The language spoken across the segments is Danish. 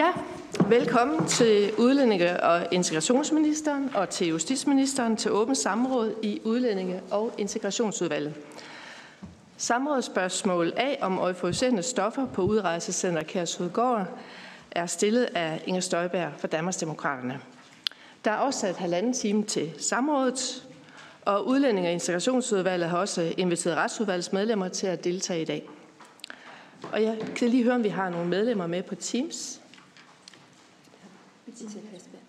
Ja, velkommen til udlændinge- og integrationsministeren og til justitsministeren til åbent samråd i udlændinge- og integrationsudvalget. Samrådsspørgsmål A om euforiserende stoffer på udrejsecenter Kærsudgård er stillet af Inger Støjberg fra Danmarksdemokraterne. Der er også sat halvanden time til samrådet, og Udlændinge- og Integrationsudvalget har også inviteret retsudvalgets medlemmer til at deltage i dag. Og jeg kan lige høre, om vi har nogle medlemmer med på Teams.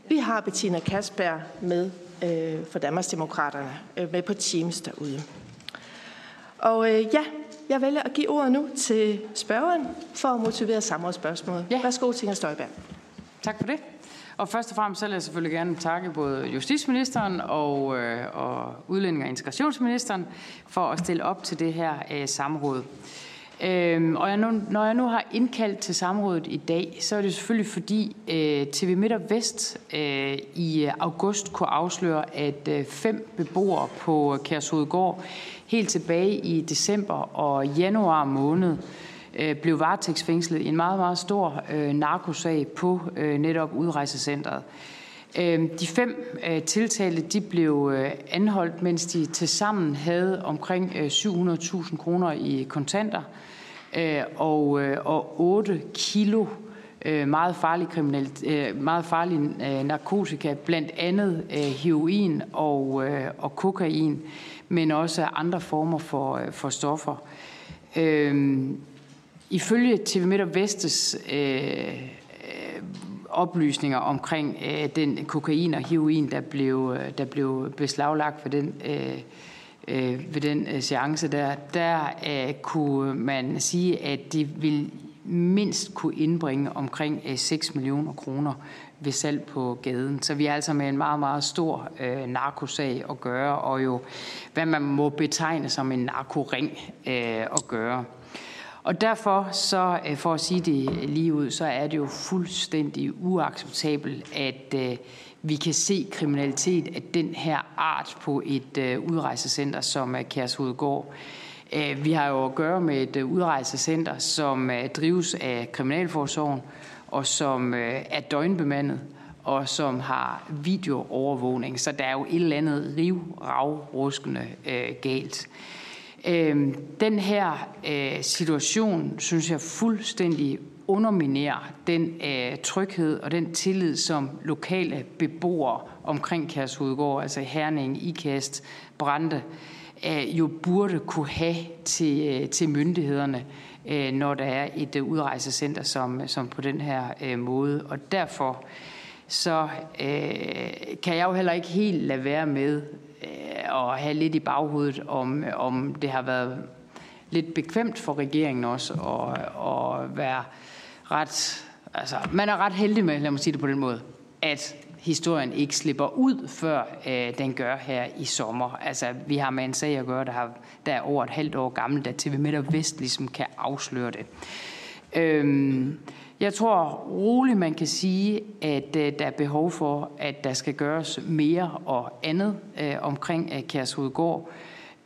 Vi har Bettina Kasper med øh, for Danmarksdemokraterne øh, med på Teams derude. Og øh, ja, jeg vælger at give ordet nu til spørgeren for at motivere samrådsspørgsmålet. Ja. Værsgo, Inger Støjberg. Tak for det. Og først og fremmest så vil jeg selvfølgelig gerne takke både justitsministeren og, øh, og udlænding- og integrationsministeren for at stille op til det her øh, samråd. Øhm, og jeg nu, når jeg nu har indkaldt til samrådet i dag, så er det selvfølgelig fordi øh, TV Midt og Vest øh, i øh, august kunne afsløre, at øh, fem beboere på øh, Kærshovedgård helt tilbage i december og januar måned øh, blev varetægtsfængslet i en meget, meget stor øh, narkosag på øh, netop udrejsecentret. Øh, Øhm, de fem øh, tiltalte de blev øh, anholdt, mens de til sammen havde omkring øh, 700.000 kroner i kontanter og, og 8 kilo meget farlig, kriminel, meget farlig narkotika, blandt andet heroin og, og kokain, men også andre former for, for stoffer. Øhm, ifølge TV Midt og Vestes øh, oplysninger omkring øh, den kokain og heroin, der blev, øh, der blev beslaglagt ved den, øh, øh, ved den øh, seance der, der øh, kunne man sige, at det vil mindst kunne indbringe omkring øh, 6 millioner kroner ved salg på gaden. Så vi er altså med en meget, meget stor øh, narkosag at gøre, og jo hvad man må betegne som en narkoring øh, at gøre. Og derfor, så øh, for at sige det lige ud, så er det jo fuldstændig uacceptabelt, at øh, vi kan se kriminalitet af den her art på et øh, udrejsecenter som Kærshovedgård. Vi har jo at gøre med et udrejsecenter, som drives af Kriminalforsorgen, og som er døgnbemandet, og som har videoovervågning. Så der er jo et eller andet rivragruskende ruskende galt. Øh, den her øh, situation, synes jeg, fuldstændig underminerer den øh, tryghed og den tillid, som lokale beboere omkring Kærshovedgård, altså Herning, Ikast, Brande, øh, jo burde kunne have til, øh, til myndighederne, øh, når der er et øh, udrejsecenter som, som på den her øh, måde. Og derfor så øh, kan jeg jo heller ikke helt lade være med øh, at have lidt i baghovedet, om, om det har været lidt bekvemt for regeringen også at, at være ret... Altså, man er ret heldig med, lad mig sige det på den måde, at historien ikke slipper ud, før øh, den gør her i sommer. Altså, vi har med en sag at gøre, der, har, der er over et halvt år gammel, da TV Midt og Vest ligesom kan afsløre det. Øhm, jeg tror roligt, man kan sige, at øh, der er behov for, at der skal gøres mere og andet øh, omkring øh, Kærshovedgård.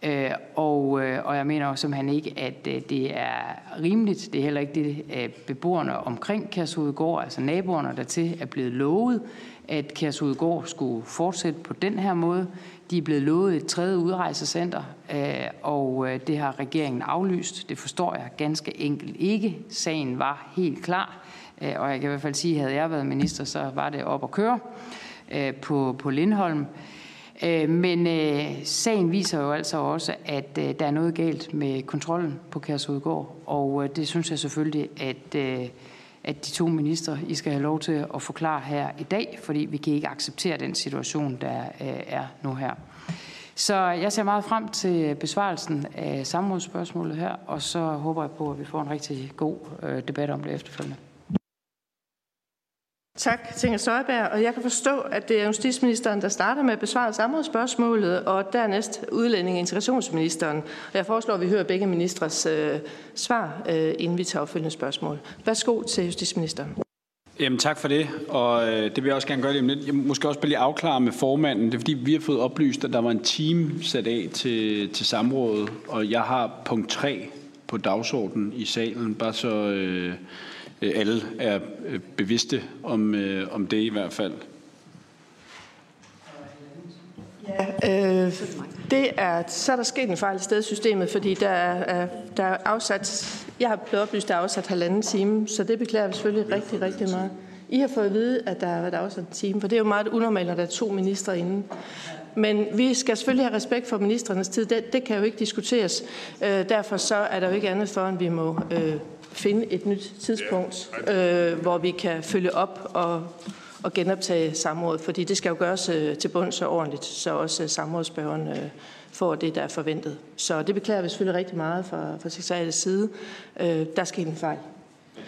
Øh, og, øh, og jeg mener også han ikke, at øh, det er rimeligt. Det er heller ikke det, øh, beboerne omkring Kærshovedgård, altså naboerne dertil, er blevet lovet, at Kærshovedgård skulle fortsætte på den her måde. De er blevet lovet et tredje udrejsecenter, øh, og øh, det har regeringen aflyst. Det forstår jeg ganske enkelt ikke. Sagen var helt klar, øh, og jeg kan i hvert fald sige, at havde jeg været minister, så var det op at køre på, på Lindholm. Men øh, sagen viser jo altså også, at øh, der er noget galt med kontrollen på Kærshovedgård, og øh, det synes jeg selvfølgelig, at, øh, at de to ministre, I skal have lov til at forklare her i dag, fordi vi kan ikke acceptere den situation, der øh, er nu her. Så jeg ser meget frem til besvarelsen af samrådsspørgsmålet her, og så håber jeg på, at vi får en rigtig god øh, debat om det efterfølgende. Tak til Inger Støjberg, og jeg kan forstå, at det er justitsministeren, der starter med at besvare samrådsspørgsmålet, og dernæst udlænding- og integrationsministeren. Og jeg foreslår, at vi hører begge ministres øh, svar, øh, inden vi tager opfølgende spørgsmål. Værsgo til justitsministeren. Jamen tak for det, og øh, det vil jeg også gerne gøre lige om lidt. Jeg måske også bare lige afklare med formanden. Det er fordi, vi har fået oplyst, at der var en team sat af til, til samrådet, og jeg har punkt 3 på dagsordenen i salen, bare så... Øh, Øh, alle er øh, bevidste om, øh, om det i hvert fald. Ja, øh, det er, så er der sket en fejl i stedsystemet, fordi der er, der er afsat, jeg har blevet oplyst, der er afsat halvanden time, så det beklager vi selvfølgelig rigtig, rigtig meget. I har fået at vide, at der er afsat en time, for det er jo meget unormalt, at der er to ministre inde. Men vi skal selvfølgelig have respekt for ministerernes tid. Det, det kan jo ikke diskuteres. Øh, derfor så er der jo ikke andet for, end vi må øh, finde et nyt tidspunkt, øh, hvor vi kan følge op og at genoptage samrådet, fordi det skal jo gøres øh, til bunds og ordentligt, så også øh, samrådsspørgeren øh, får det, der er forventet. Så det beklager vi selvfølgelig rigtig meget fra, fra sekretariatets side. Der skal en fejl.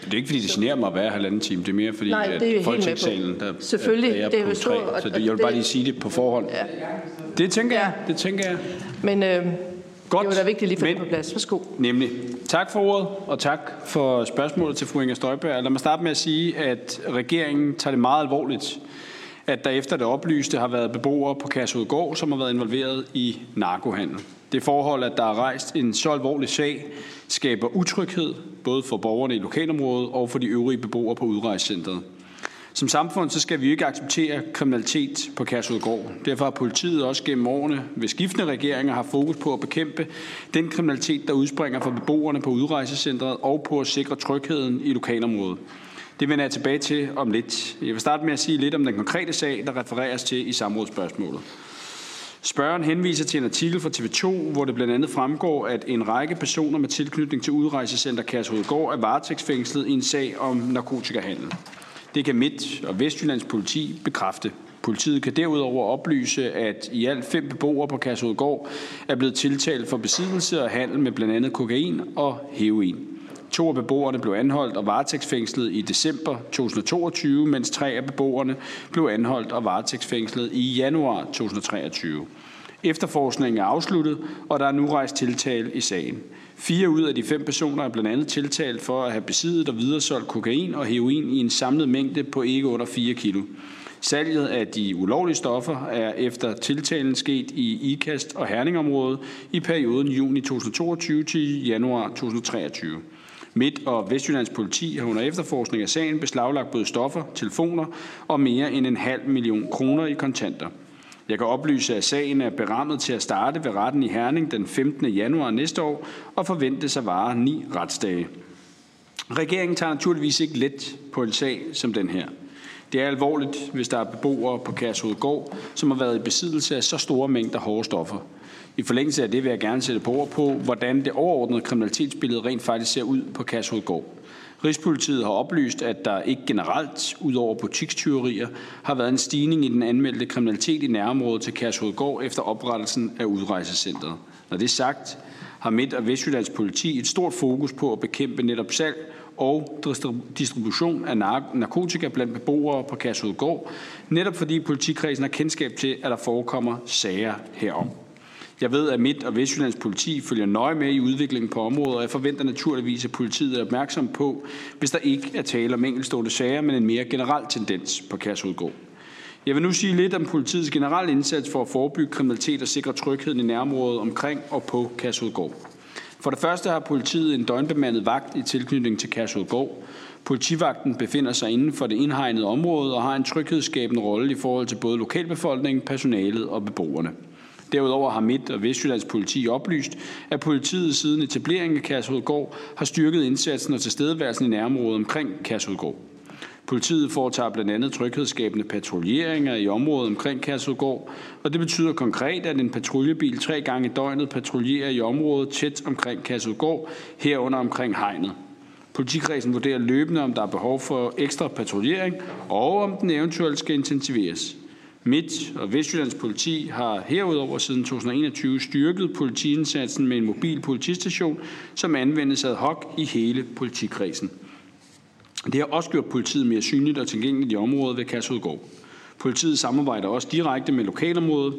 Det er ikke, fordi det generer mig at være halvanden time. Det er mere, fordi Nej, det er at folketingssalen, der Selvfølgelig, er, er det er på tre. Så det, jeg vil bare lige sige det på forhånd. Ja. Det tænker ja. jeg. Det tænker jeg. Men øh, Godt. Det var da vigtigt lige for men, på plads. Værsgo. Nemlig. Tak for ordet, og tak for spørgsmålet til fru Inger Støjberg. Lad mig starte med at sige, at regeringen tager det meget alvorligt, at der efter det oplyste har været beboere på Kærshovedgård, som har været involveret i narkohandel. Det forhold, at der er rejst en så alvorlig sag, skaber utryghed, både for borgerne i lokalområdet og for de øvrige beboere på udrejsecentret. Som samfund så skal vi ikke acceptere kriminalitet på Kærsudgård. Derfor har politiet også gennem årene ved skiftende regeringer har fokus på at bekæmpe den kriminalitet, der udspringer fra beboerne på udrejsecentret og på at sikre trygheden i lokalområdet. Det vender jeg tilbage til om lidt. Jeg vil starte med at sige lidt om den konkrete sag, der refereres til i samrådsspørgsmålet. Spørgeren henviser til en artikel fra TV2, hvor det blandt andet fremgår, at en række personer med tilknytning til udrejsecenter Kærshovedgård er varetægtsfængslet i en sag om narkotikahandel. Det kan Midt- og Vestjyllands politi bekræfte. Politiet kan derudover oplyse, at i alt fem beboere på Kasseudgård er blevet tiltalt for besiddelse og handel med blandt andet kokain og heroin. To af beboerne blev anholdt og varetægtsfængslet i december 2022, mens tre af beboerne blev anholdt og varetægtsfængslet i januar 2023. Efterforskningen er afsluttet, og der er nu rejst tiltale i sagen. Fire ud af de fem personer er blandt andet tiltalt for at have besiddet og videresolgt kokain og heroin i en samlet mængde på ikke under 4 kilo. Salget af de ulovlige stoffer er efter tiltalen sket i IKAST og Herningområdet i perioden juni 2022 til januar 2023. Midt- og Vestjyllands politi har under efterforskning af sagen beslaglagt både stoffer, telefoner og mere end en halv million kroner i kontanter. Jeg kan oplyse, at sagen er berammet til at starte ved retten i Herning den 15. januar næste år og forventes at vare ni retsdage. Regeringen tager naturligvis ikke let på en sag som den her. Det er alvorligt, hvis der er beboere på Kærshovedgård, som har været i besiddelse af så store mængder hårde stoffer. I forlængelse af det vil jeg gerne sætte på ord på, hvordan det overordnede kriminalitetsbillede rent faktisk ser ud på Kærshovedgård. Rigspolitiet har oplyst, at der ikke generelt, ud over butikstyverier, har været en stigning i den anmeldte kriminalitet i nærområdet til Kærshovedgård efter oprettelsen af udrejsecentret. Når det er sagt, har Midt- og Vestjyllands politi et stort fokus på at bekæmpe netop salg og distribution af narkotika blandt beboere på Kærshovedgård, netop fordi politikredsen har kendskab til, at der forekommer sager herom. Jeg ved, at Midt- og Vestjyllands politi følger nøje med i udviklingen på området, og jeg forventer naturligvis, at politiet er opmærksom på, hvis der ikke er tale om enkeltstående sager, men en mere generel tendens på Kærsudgård. Jeg vil nu sige lidt om politiets generelle indsats for at forebygge kriminalitet og sikre trygheden i nærområdet omkring og på Kærsudgård. For det første har politiet en døgnbemandet vagt i tilknytning til Kærsudgård. Politivagten befinder sig inden for det indhegnede område og har en tryghedsskabende rolle i forhold til både lokalbefolkningen, personalet og beboerne. Derudover har Midt- og Vestjyllands politi oplyst, at politiet siden etableringen af Kærshovedgård har styrket indsatsen og tilstedeværelsen i nærområdet omkring Kærshovedgård. Politiet foretager blandt andet tryghedsskabende patruljeringer i området omkring Kærshovedgård, og det betyder konkret, at en patruljebil tre gange i døgnet patruljerer i området tæt omkring Kærshovedgård, herunder omkring hegnet. Politikredsen vurderer løbende, om der er behov for ekstra patruljering, og om den eventuelt skal intensiveres. Midt- og Vestjyllands politi har herudover siden 2021 styrket politiindsatsen med en mobil politistation, som anvendes ad hoc i hele politikredsen. Det har også gjort politiet mere synligt og tilgængeligt i området ved Kærshovedgård. Politiet samarbejder også direkte med lokalområdet.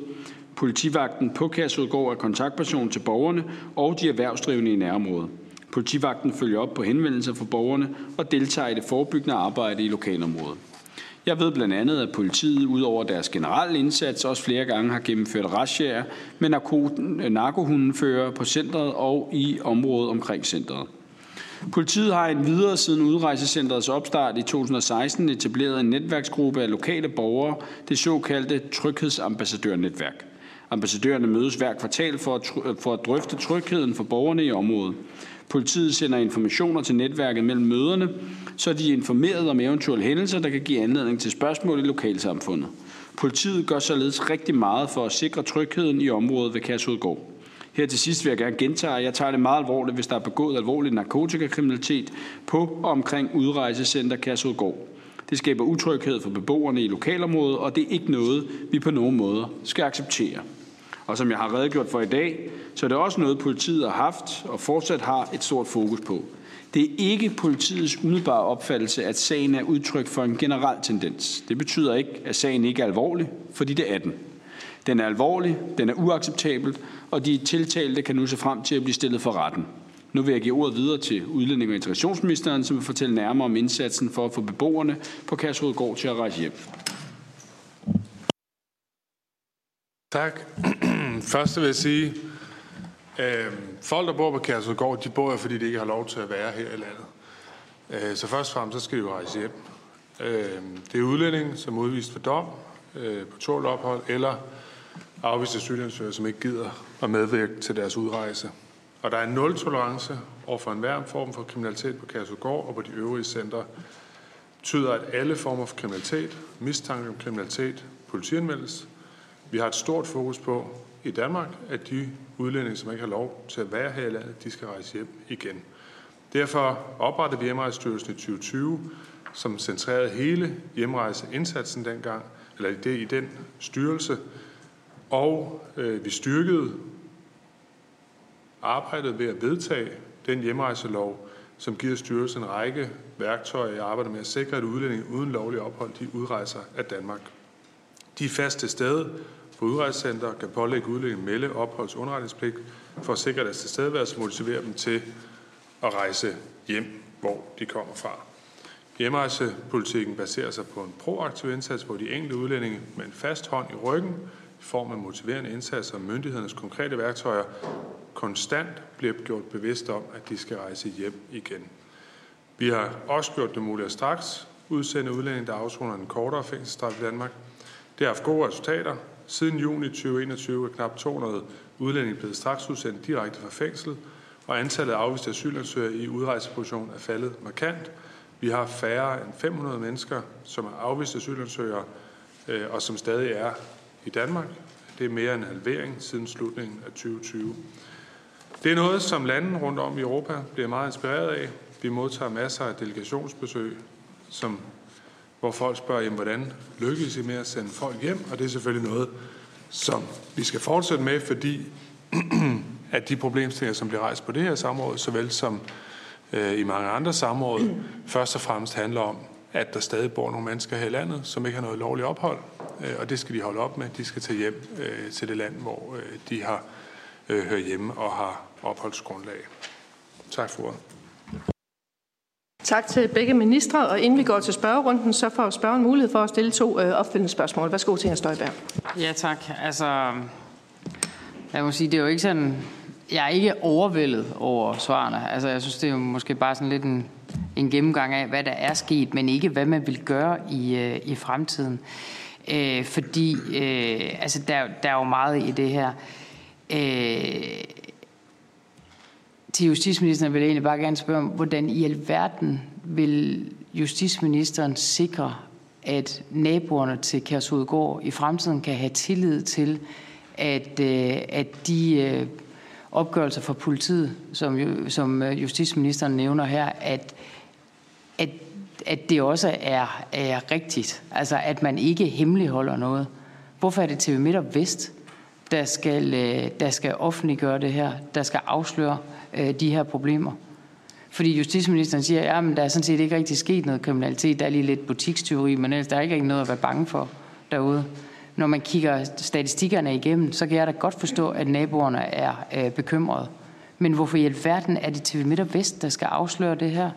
Politivagten på Kærshovedgård er kontaktperson til borgerne og de erhvervsdrivende i nærområdet. Politivagten følger op på henvendelser fra borgerne og deltager i det forebyggende arbejde i lokalområdet. Jeg ved blandt andet, at politiet ud over deres generelle indsats også flere gange har gennemført razziaer med narkohundenfører på centret og i området omkring centret. Politiet har en videre siden udrejsecentrets opstart i 2016 etableret en netværksgruppe af lokale borgere, det såkaldte Tryghedsambassadørnetværk. Ambassadørerne mødes hver kvartal for at, for at drøfte trygheden for borgerne i området. Politiet sender informationer til netværket mellem møderne, så de er informeret om eventuelle hændelser, der kan give anledning til spørgsmål i lokalsamfundet. Politiet gør således rigtig meget for at sikre trygheden i området ved Kærsudgård. Her til sidst vil jeg gerne gentage, at jeg tager det meget alvorligt, hvis der er begået alvorlig narkotikakriminalitet på og omkring udrejsecenter Kærsudgård. Det skaber utryghed for beboerne i lokalområdet, og det er ikke noget, vi på nogen måde skal acceptere. Og som jeg har redegjort for i dag, så er det også noget, politiet har haft og fortsat har et stort fokus på. Det er ikke politiets umiddelbare opfattelse, at sagen er udtryk for en generel tendens. Det betyder ikke, at sagen ikke er alvorlig, fordi det er den. Den er alvorlig, den er uacceptabel, og de tiltalte kan nu se frem til at blive stillet for retten. Nu vil jeg give ordet videre til udlænding- og integrationsministeren, som vil fortælle nærmere om indsatsen for at få beboerne på Kærshovedgård til at rejse hjem. Tak. Først vil jeg sige, øh, folk, der bor på Kærsudgård, de bor her, fordi de ikke har lov til at være her i landet. Øh, så først og fremmest, så skal de jo rejse hjem. Øh, det er udlænding, som er udvist for dom øh, på tålt ophold, eller afviste asylansøgere, som ikke gider at medvirke til deres udrejse. Og der er nul tolerance over for enhver form for kriminalitet på Kærsudgård og på de øvrige centre. tyder, at alle former for kriminalitet, mistanke om kriminalitet, politianmeldes. Vi har et stort fokus på i Danmark, at de udlændinge, som ikke har lov til at være her i landet, de skal rejse hjem igen. Derfor oprettede vi Hjemrejsestyrelsen i 2020, som centrerede hele hjemrejseindsatsen dengang, eller det i den styrelse, og øh, vi styrkede arbejdet ved at vedtage den hjemrejselov, som giver styrelsen en række værktøjer i arbejdet med at sikre, at udlændinge uden lovlig ophold, de udrejser af Danmark. De er fast til stede på udrejsecenter, kan pålægge udlændinge melde opholds- underretningspligt for at sikre deres tilstedeværelse og motivere dem til at rejse hjem, hvor de kommer fra. Hjemrejsepolitikken baserer sig på en proaktiv indsats, hvor de enkelte udlændinge med en fast hånd i ryggen i form af motiverende indsatser og myndighedernes konkrete værktøjer konstant bliver gjort bevidst om, at de skal rejse hjem igen. Vi har også gjort det muligt at straks udsende udlændinge, der afsoner en kortere fængselsstraf i Danmark. Det har haft gode resultater. Siden juni 2021 er knap 200 udlændinge blevet straks udsendt direkte fra fængsel, og antallet af afviste asylansøgere i udrejseposition er faldet markant. Vi har færre end 500 mennesker, som er afviste asylansøgere, øh, og som stadig er i Danmark. Det er mere end en halvering siden slutningen af 2020. Det er noget, som landene rundt om i Europa bliver meget inspireret af. Vi modtager masser af delegationsbesøg, som, hvor folk spørger, jamen, hvordan lykkes I med at sende folk hjem? Og det er selvfølgelig noget, som vi skal fortsætte med, fordi at de problemstillinger, som bliver rejst på det her samråd, såvel som øh, i mange andre samråd, først og fremmest handler om, at der stadig bor nogle mennesker her i landet, som ikke har noget lovligt ophold, øh, og det skal de holde op med. De skal tage hjem øh, til det land, hvor øh, de har øh, hørt hjemme og har opholdsgrundlag. Tak for ordet. Tak til begge ministre, og inden vi går til spørgerunden, så får spørgeren mulighed for at stille to øh, opfølgende spørgsmål. Værsgo til Inger Støjberg. Ja, tak. Altså, jeg må sige, det er jo ikke sådan, jeg er ikke overvældet over svarene. Altså, jeg synes, det er jo måske bare sådan lidt en, en gennemgang af, hvad der er sket, men ikke hvad man vil gøre i, øh, i fremtiden. Øh, fordi øh, altså, der, der er jo meget i det her. Øh, til justitsministeren vil jeg egentlig bare gerne spørge om, hvordan i alverden vil justitsministeren sikre, at naboerne til Kærsudgård i fremtiden kan have tillid til, at, øh, at de øh, opgørelser fra politiet, som, som øh, justitsministeren nævner her, at, at, at det også er, er rigtigt. Altså, at man ikke hemmeligholder noget. Hvorfor er det TV Midt og Vest, der skal, øh, der skal offentliggøre det her, der skal afsløre øh, de her problemer. Fordi justitsministeren siger, at ja, der er sådan set ikke rigtig sket noget kriminalitet. Der er lige lidt butikstyveri, men ellers der er ikke rigtig noget at være bange for derude. Når man kigger statistikkerne igennem, så kan jeg da godt forstå, at naboerne er øh, bekymrede. Men hvorfor i alverden er det TV Midt og Vest, der skal afsløre det her?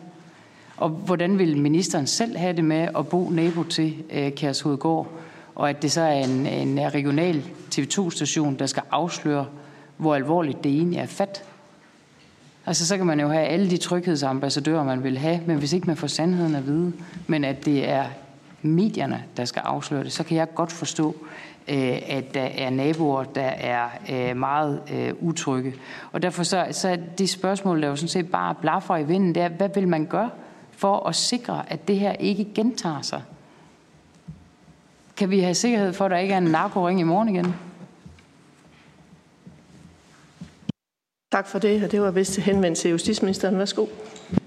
Og hvordan vil ministeren selv have det med at bo nabo til øh, Kærshovedgård? Og at det så er en, en regional TV2-station, der skal afsløre, hvor alvorligt det egentlig er fat? Altså, så kan man jo have alle de tryghedsambassadører, man vil have, men hvis ikke man får sandheden at vide, men at det er medierne, der skal afsløre det, så kan jeg godt forstå, øh, at der er naboer, der er øh, meget øh, utrygge. Og derfor så, så er det spørgsmål, der jo sådan set bare blaffer i vinden, det er, hvad vil man gøre for at sikre, at det her ikke gentager sig? Kan vi have sikkerhed for, at der ikke er en narkoring i morgen igen? Tak for det, og det var vist henvendt til justitsministeren. Værsgo.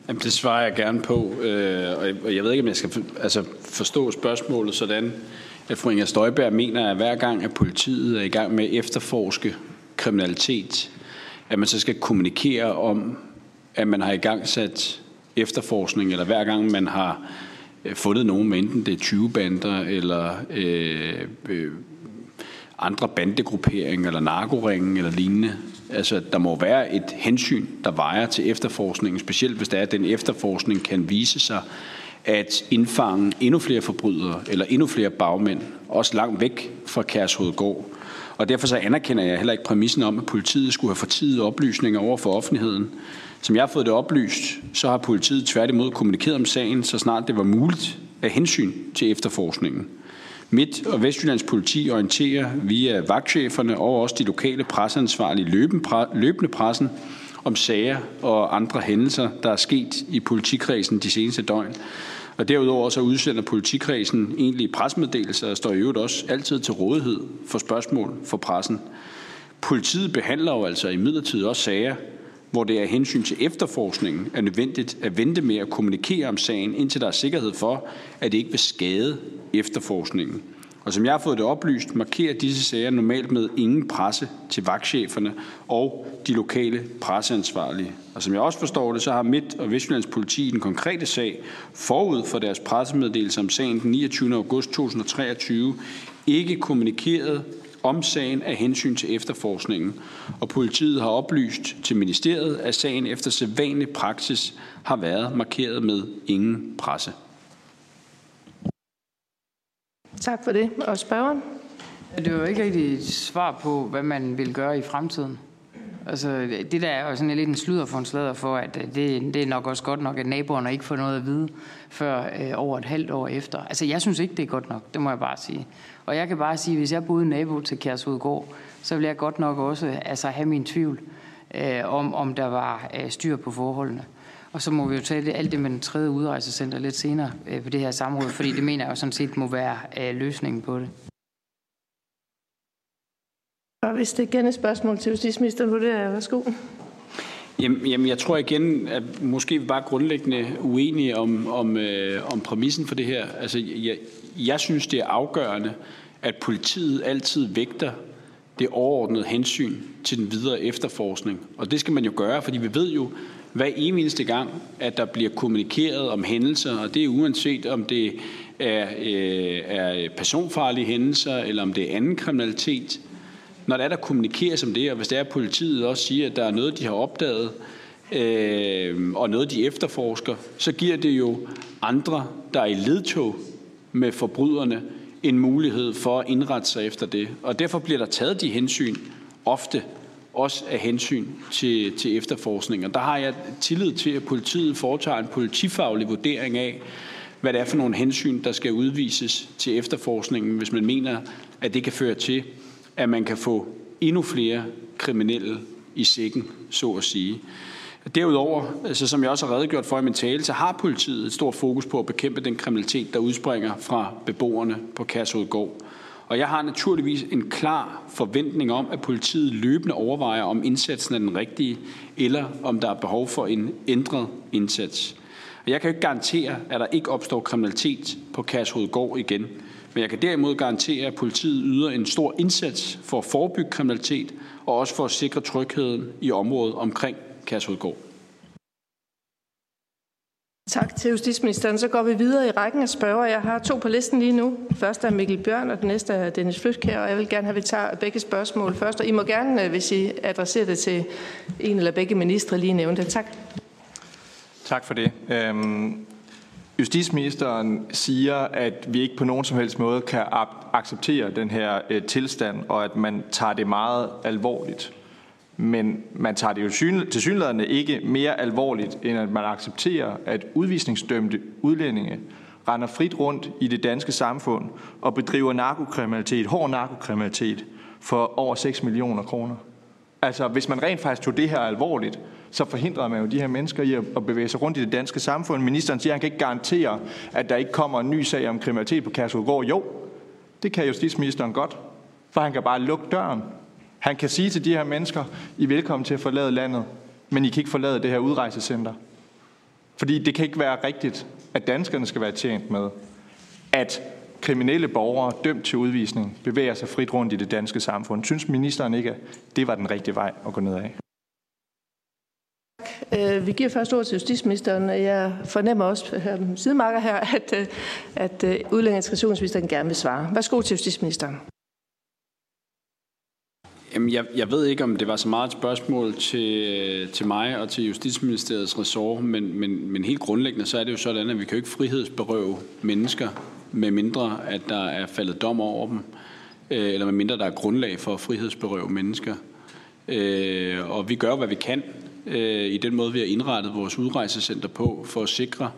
Jamen, det svarer jeg gerne på, øh, og jeg ved ikke, om jeg skal altså, forstå spørgsmålet sådan, at fru Inger Støjberg mener, at hver gang, at politiet er i gang med at efterforske kriminalitet, at man så skal kommunikere om, at man har i gang sat efterforskning, eller hver gang man har Øh, fundet nogen, med enten det er 20 bander eller øh, øh, andre bandegrupperinger, eller narkoringen, eller lignende, Altså, der må være et hensyn, der vejer til efterforskningen, specielt hvis der er, at den efterforskning kan vise sig at indfange endnu flere forbrydere eller endnu flere bagmænd, også langt væk fra Kærshovedgård. Og derfor så anerkender jeg heller ikke præmissen om, at politiet skulle have fortidet oplysninger over for offentligheden. Som jeg har fået det oplyst, så har politiet tværtimod kommunikeret om sagen, så snart det var muligt af hensyn til efterforskningen. Midt- og Vestjyllands politi orienterer via vagtcheferne og også de lokale presseansvarlige løbende pressen om sager og andre hændelser, der er sket i politikredsen de seneste døgn. Og derudover så udsender politikredsen egentlig presmeddelelser og står i øvrigt også altid til rådighed for spørgsmål for pressen. Politiet behandler jo altså i midlertid også sager, hvor det er hensyn til efterforskningen er nødvendigt at vente med at kommunikere om sagen, indtil der er sikkerhed for, at det ikke vil skade efterforskningen. Og som jeg har fået det oplyst, markerer disse sager normalt med ingen presse til vagtcheferne og de lokale presseansvarlige. Og som jeg også forstår det, så har Midt- og Vestjyllands politi i den konkrete sag forud for deres pressemeddelelse om sagen den 29. august 2023 ikke kommunikeret om sagen af hensyn til efterforskningen, og politiet har oplyst til ministeriet, at sagen efter sædvanlig praksis har været markeret med ingen presse. Tak for det. Og spørgeren? Det var jo ikke rigtig et svar på, hvad man vil gøre i fremtiden. Altså, det der er jo sådan lidt en sludder for en slader for, at øh, det, det er nok også godt nok, at naboerne ikke får noget at vide før øh, over et halvt år efter. Altså, jeg synes ikke, det er godt nok. Det må jeg bare sige. Og jeg kan bare sige, at hvis jeg boede nabo til Kærsudgård, så ville jeg godt nok også altså, have min tvivl øh, om, om der var øh, styr på forholdene. Og så må vi jo tale alt det med den tredje udrejsecenter lidt senere øh, på det her samråd, fordi det mener jeg jo sådan set må være øh, løsningen på det. Og hvis det igen et spørgsmål til justitsministeren, hvor det er, værsgo. Jamen, jamen, jeg tror igen, at måske vi bare grundlæggende uenige om, om, øh, om præmissen for det her. Altså, jeg, jeg synes, det er afgørende, at politiet altid vægter det overordnede hensyn til den videre efterforskning. Og det skal man jo gøre, fordi vi ved jo, hver eneste gang, at der bliver kommunikeret om hændelser, og det er uanset om det er, øh, er personfarlige hændelser, eller om det er anden kriminalitet, når der er, der kommunikeres om det, og hvis det er, at politiet også siger, at der er noget, de har opdaget, øh, og noget, de efterforsker, så giver det jo andre, der er i ledtog med forbryderne, en mulighed for at indrette sig efter det. Og derfor bliver der taget de hensyn ofte, også af hensyn til, til efterforskning. Og der har jeg tillid til, at politiet foretager en politifaglig vurdering af, hvad det er for nogle hensyn, der skal udvises til efterforskningen, hvis man mener, at det kan føre til, at man kan få endnu flere kriminelle i sækken, så at sige. Derudover, altså som jeg også har redegjort for i min tale, så har politiet et stort fokus på at bekæmpe den kriminalitet, der udspringer fra beboerne på Kærshovedgård. Og jeg har naturligvis en klar forventning om, at politiet løbende overvejer, om indsatsen er den rigtige, eller om der er behov for en ændret indsats. Og jeg kan ikke garantere, at der ikke opstår kriminalitet på Kærshovedgård igen. Men jeg kan derimod garantere, at politiet yder en stor indsats for at forebygge kriminalitet og også for at sikre trygheden i området omkring Kærshovedgård. Tak til justitsministeren. Så går vi videre i rækken af spørger. Jeg har to på listen lige nu. Først er Mikkel Bjørn, og den næste er Dennis Flytkær, og jeg vil gerne have, at vi tager begge spørgsmål først. Og I må gerne, øh, hvis I adresserer det til en eller begge ministre, lige nævne det. Tak. Tak for det. Øhm, Justitsministeren siger, at vi ikke på nogen som helst måde kan acceptere den her øh, tilstand, og at man tager det meget alvorligt. Men man tager det jo til ikke mere alvorligt, end at man accepterer, at udvisningsdømte udlændinge render frit rundt i det danske samfund og bedriver narkokriminalitet, hård narkokriminalitet, for over 6 millioner kroner. Altså, hvis man rent faktisk tog det her alvorligt, så forhindrer man jo de her mennesker i at bevæge sig rundt i det danske samfund. Ministeren siger, at han kan ikke garantere, at der ikke kommer en ny sag om kriminalitet på Kærsudgård. Jo, det kan justitsministeren godt, for han kan bare lukke døren. Han kan sige til de her mennesker, I er velkommen til at forlade landet, men I kan ikke forlade det her udrejsecenter. Fordi det kan ikke være rigtigt, at danskerne skal være tjent med, at kriminelle borgere dømt til udvisning bevæger sig frit rundt i det danske samfund. Synes ministeren ikke, at det var den rigtige vej at gå ned af? Øh, vi giver først ord til justitsministeren. Jeg fornemmer også her, sidemarker her, at, øh, at øh, gerne vil svare. Værsgo til justitsministeren. Jamen, jeg, jeg ved ikke, om det var så meget et spørgsmål til, til mig og til Justitsministeriets ressort, men, men, men helt grundlæggende så er det jo sådan, at vi kan jo ikke frihedsberøve mennesker, med mindre at der er faldet dom over dem, øh, eller med mindre der er grundlag for at frihedsberøve mennesker. Øh, og vi gør, hvad vi kan øh, i den måde, vi har indrettet vores udrejsecenter på, for at sikre,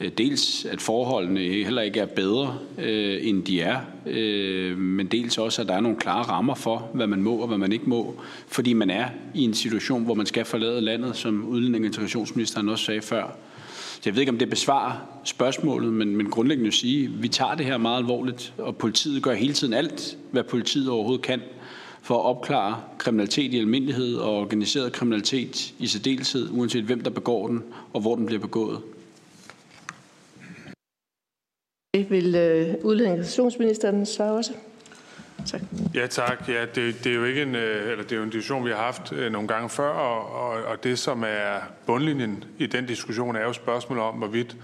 Øh, dels at forholdene heller ikke er bedre, øh, end de er, øh, men dels også, at der er nogle klare rammer for, hvad man må og hvad man ikke må, fordi man er i en situation, hvor man skal forlade landet, som udlænding- og integrationsministeren også sagde før. Så jeg ved ikke, om det besvarer spørgsmålet, men, men grundlæggende at sige, at vi tager det her meget alvorligt, og politiet gør hele tiden alt, hvad politiet overhovedet kan, for at opklare kriminalitet i almindelighed og organiseret kriminalitet i særdeleshed, uanset hvem der begår den og hvor den bliver begået. Vil øh, udlændinge- svare også? Tak. Ja, tak. Ja, det, det, er jo ikke en, øh, eller det er jo en diskussion, vi har haft øh, nogle gange før, og, og, og det, som er bundlinjen i den diskussion, er jo spørgsmålet om, hvorvidt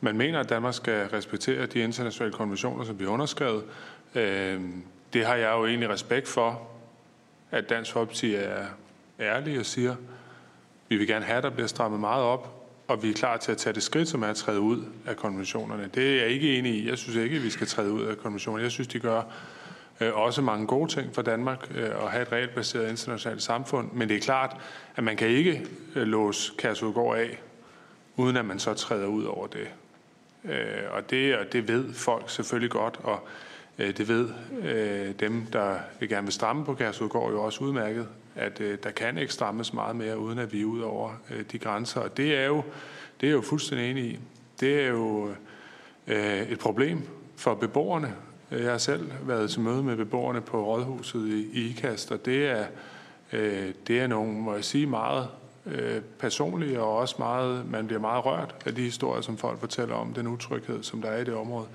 man mener, at Danmark skal respektere de internationale konventioner, som vi har underskrevet. Øh, det har jeg jo egentlig respekt for, at Dansk Folkeparti er ærlige og siger, vi vil gerne have, at der bliver strammet meget op, og vi er klar til at tage det skridt, som er at træde ud af konventionerne. Det er jeg ikke enig i. Jeg synes ikke, at vi skal træde ud af konventionerne. Jeg synes, de gør øh, også mange gode ting for Danmark øh, at have et regelbaseret internationalt samfund. Men det er klart, at man kan ikke øh, låse Kærsudgård af, uden at man så træder ud over det. Øh, og det, og det ved folk selvfølgelig godt, og Øh, det ved øh, dem, der vil gerne vil stramme på Kærsudgård jo også udmærket at øh, der kan ikke strammes meget mere, uden at vi er ud over de grænser. Og det er jo, det er jo fuldstændig enig i. Det er jo et problem for beboerne. Jeg har selv været til møde med beboerne på Rådhuset i, IKAST, og det er, det er nogle, må jeg sige, meget personlige, og også meget, man bliver meget rørt af de historier, som folk fortæller om den utryghed, som der er i det område.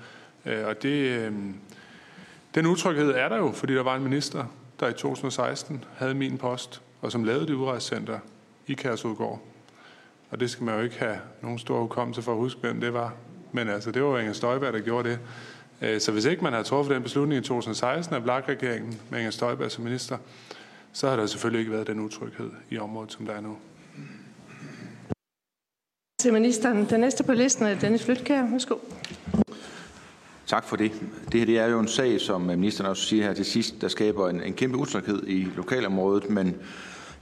Og det, øh, den utryghed er der jo, fordi der var en minister, der i 2016 havde min post, og som lavede det udrejsecenter i Kærsudgård. Og det skal man jo ikke have nogen stor hukommelse for at huske, hvem det var. Men altså, det var jo Inger Støjberg, der gjorde det. Øh, så hvis ikke man havde truffet den beslutning i 2016 af Blak-regeringen med Inger Støjberg som minister, så har der selvfølgelig ikke været den utryghed i området, som der er nu. Til ministeren. Den næste på listen er Dennis Flytkær. Værsgo. Tak for det. Det her det er jo en sag, som øh, ministeren også siger her til sidst, der skaber en, en kæmpe utryghed i lokalområdet, men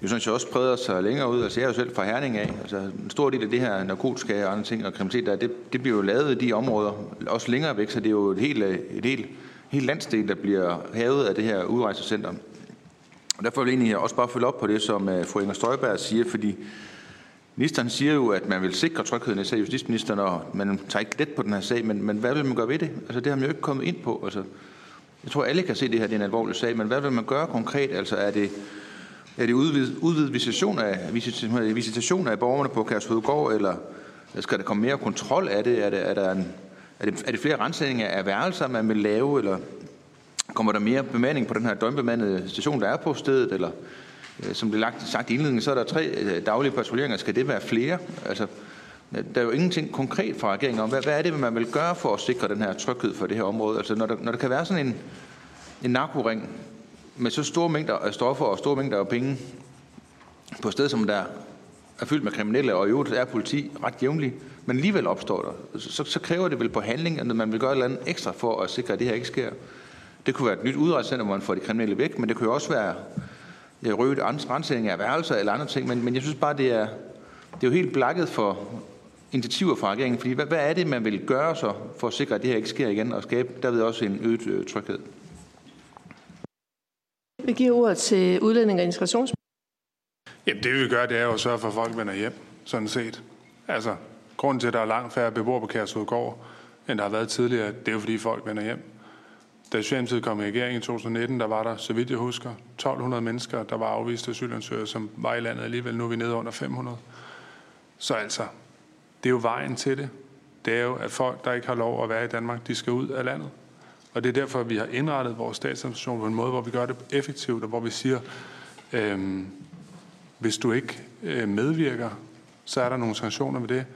jo sådan set også spreder sig længere ud. Altså jeg er jo selv fra Herning af. Altså en stor del af det her narkotika og andre ting og kriminalitet, der, det, det bliver jo lavet i de områder, også længere væk, så det er jo et helt, øh, et helt, helt landsdel, der bliver havet af det her udrejsecenter. Og derfor vil jeg egentlig også bare følge op på det, som øh, fru Inger Støjberg siger, fordi Ministeren siger jo, at man vil sikre trygheden især justitsministeren, og man tager ikke let på den her sag, men, men hvad vil man gøre ved det? Altså, det har man jo ikke kommet ind på. Altså, jeg tror, alle kan se, at det her det er en alvorlig sag, men hvad vil man gøre konkret? Altså, er det, er det udvidet, udvidet visitation, af, visitation af borgerne på Kærshovedgård, eller skal der komme mere kontrol af det? Er det, er der en, er det, er det flere rensninger af værelser, man vil lave, eller kommer der mere bemanding på den her døgnbemandede station, der er på stedet, eller Øh, som det lagt, sagt i indledningen, så er der tre øh, daglige patruljeringer. Skal det være flere? Altså, øh, der er jo ingenting konkret fra regeringen om, hvad, hvad er det, man vil gøre for at sikre den her tryghed for det her område? Altså, når der, når der kan være sådan en, en narkoring med så store mængder af stoffer og store mængder af penge på et sted, som der er fyldt med kriminelle, og i øvrigt er politi ret jævnligt, men alligevel opstår der, så, så kræver det vel på handling, at man vil gøre et eller andet ekstra for at sikre, at det her ikke sker. Det kunne være et nyt udrejsecenter, hvor man får de kriminelle væk, men det kunne jo også være røget rensning af værelser eller andre ting, men, men jeg synes bare, det er, det er jo helt blakket for initiativer fra regeringen, fordi hvad, hvad er det, man vil gøre så for at sikre, at det her ikke sker igen, og skabe derved også en øget øh, tryghed? Vi giver ordet til udlænding og integrations. Jamen det vi vil gøre, det er jo at sørge for, at folk vender hjem, sådan set. Altså, grunden til, at der er langt færre beboere på Kærsudgård, end der har været tidligere, det er jo fordi folk vender hjem. Da Socialdemokratiet kom i regering i 2019, der var der, så vidt jeg husker, 1200 mennesker, der var afviste asylansøgere, som var i landet alligevel. Nu er vi nede under 500. Så altså, det er jo vejen til det. Det er jo, at folk, der ikke har lov at være i Danmark, de skal ud af landet. Og det er derfor, at vi har indrettet vores statsadministration på en måde, hvor vi gør det effektivt, og hvor vi siger, øhm, hvis du ikke øh, medvirker, så er der nogle sanktioner ved det.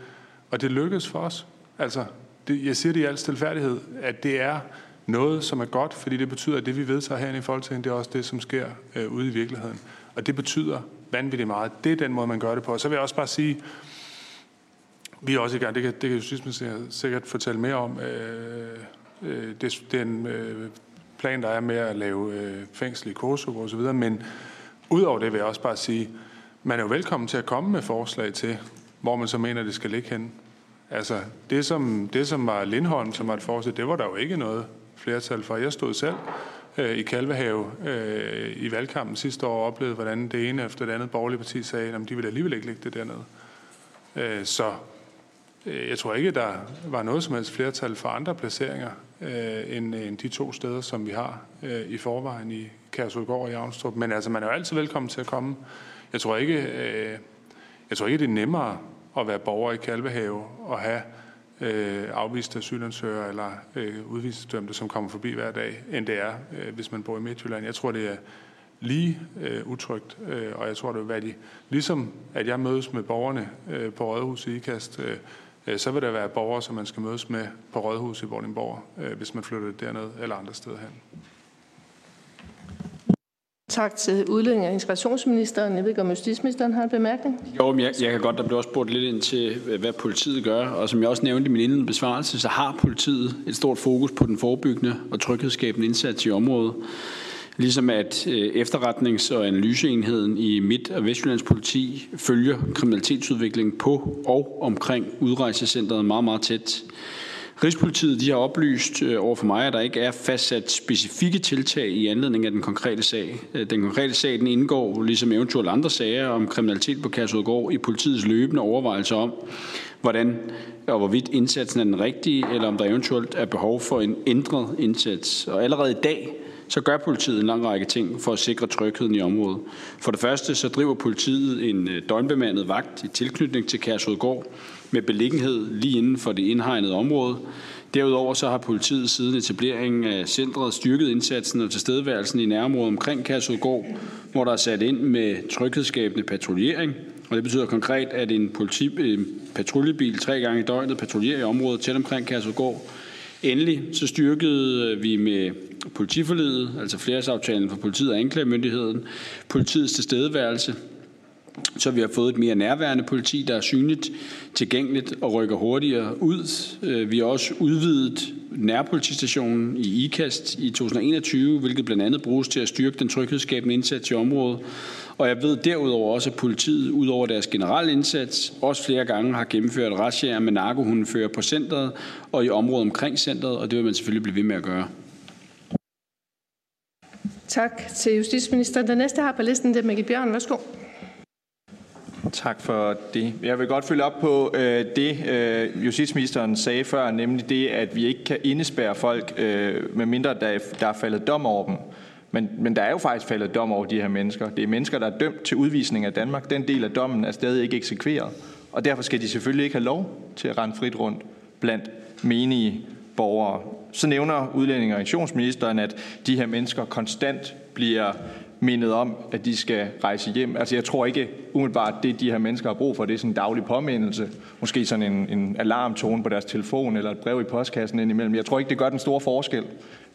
Og det lykkedes for os. Altså, det, jeg siger det i al stilfærdighed, at det er noget, som er godt, fordi det betyder, at det, vi vedtager herinde i Folketinget, det er også det, som sker øh, ude i virkeligheden. Og det betyder vanvittigt meget. Det er den måde, man gør det på. Og så vil jeg også bare sige, vi er også i gang, det kan, det kan Justitsministeriet sikkert fortælle mere om, øh, øh, det, den øh, plan, der er med at lave øh, fængsel i Kosovo osv., men udover det vil jeg også bare sige, man er jo velkommen til at komme med forslag til, hvor man så mener, det skal ligge hen. Altså, det som, det som var Lindholm, som var et forslag, det var der jo ikke noget flertal for. Jeg stod selv øh, i Kalvehave øh, i valgkampen sidste år og oplevede, hvordan det ene efter det andet borgerlige parti sagde, at de ville alligevel ikke lægge det dernede. Øh, så øh, jeg tror ikke, der var noget som helst flertal for andre placeringer øh, end, end de to steder, som vi har øh, i forvejen i Kærsudgård og i Avnstrup. Men altså, man er jo altid velkommen til at komme. Jeg tror ikke, øh, jeg tror ikke det er nemmere at være borger i Kalvehave og have øh, afviste asylansøgere eller øh, udvisningsdømte, som kommer forbi hver dag, end det er, øh, hvis man bor i Midtjylland. Jeg tror, det er lige øh, utrygt, øh, og jeg tror, det vil være de, ligesom at jeg mødes med borgerne øh, på Rådhus i IKAST, øh, øh, så vil der være borgere, som man skal mødes med på Rådhus i Vordingborg, øh, hvis man flytter derned eller andre steder hen. Tak til udlænding og integrationsministeren. Jeg ved ikke, om justitsministeren har en bemærkning? Jo, men jeg, jeg kan godt, der blev også spurgt lidt ind til, hvad politiet gør. Og som jeg også nævnte i min indledende besvarelse, så har politiet et stort fokus på den forebyggende og tryghedsskabende indsats i området. Ligesom at øh, efterretnings- og analyseenheden i Midt- og Vestjyllands politi følger kriminalitetsudviklingen på og omkring udrejsecentret meget, meget tæt. Rigspolitiet de har oplyst øh, over for mig, at der ikke er fastsat specifikke tiltag i anledning af den konkrete sag. Øh, den konkrete sag den indgår, ligesom eventuelt andre sager om kriminalitet på Kærsudgård, i politiets løbende overvejelser om, hvordan og hvorvidt indsatsen er den rigtige, eller om der eventuelt er behov for en ændret indsats. Og allerede i dag så gør politiet en lang række ting for at sikre trygheden i området. For det første så driver politiet en øh, døgnbemandet vagt i tilknytning til Kærsudgård med beliggenhed lige inden for det indhegnede område. Derudover så har politiet siden etableringen af centret styrket indsatsen og tilstedeværelsen i nærområdet omkring Kærsudgård, hvor der er sat ind med tryghedsskabende patruljering. Og det betyder konkret, at en politi, patruljebil tre gange i døgnet patruljerer i området tæt omkring Kærsudgård. Endelig så styrkede vi med politiforledet, altså flersaftalen for politiet og anklagemyndigheden, politiets tilstedeværelse så vi har fået et mere nærværende politi, der er synligt, tilgængeligt og rykker hurtigere ud. Øh, vi har også udvidet nærpolitistationen i IKAST i 2021, hvilket blandt andet bruges til at styrke den tryghedsskabende indsats i området. Og jeg ved derudover også, at politiet, ud over deres generelle indsats, også flere gange har gennemført razziaer med narkohundefører på centret og i området omkring centret, og det vil man selvfølgelig blive ved med at gøre. Tak til justitsministeren. Den næste har på listen, det er Mikkel Bjørn. Værsgo. Tak for det. Jeg vil godt følge op på øh, det, øh, justitsministeren sagde før, nemlig det, at vi ikke kan indespære folk, øh, medmindre der, der er faldet dom over dem. Men, men der er jo faktisk faldet dom over de her mennesker. Det er mennesker, der er dømt til udvisning af Danmark. Den del af dommen er stadig ikke eksekveret. Og derfor skal de selvfølgelig ikke have lov til at rende frit rundt blandt menige borgere. Så nævner udlænding- og at de her mennesker konstant bliver mindet om, at de skal rejse hjem. Altså jeg tror ikke umiddelbart, det de her mennesker har brug for, det er sådan en daglig påmindelse. Måske sådan en, en alarmtone på deres telefon eller et brev i postkassen indimellem. Jeg tror ikke, det gør den store forskel.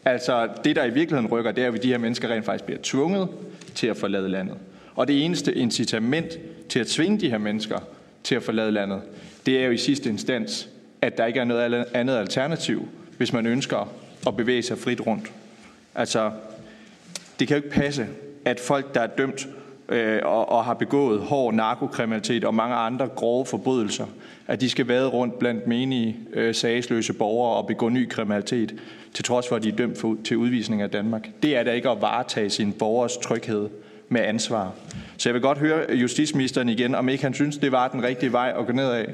Altså det, der i virkeligheden rykker, det er, at de her mennesker rent faktisk bliver tvunget til at forlade landet. Og det eneste incitament til at tvinge de her mennesker til at forlade landet, det er jo i sidste instans, at der ikke er noget andet alternativ, hvis man ønsker at bevæge sig frit rundt. Altså, det kan jo ikke passe, at folk, der er dømt øh, og, og har begået hård narkokriminalitet og mange andre grove forbrydelser, at de skal være rundt blandt menige øh, sagsløse borgere og begå ny kriminalitet, til trods for, at de er dømt for, til udvisning af Danmark. Det er da ikke at varetage sin borgers tryghed med ansvar. Så jeg vil godt høre justitsministeren igen, om ikke han synes, det var den rigtige vej at gå ned af,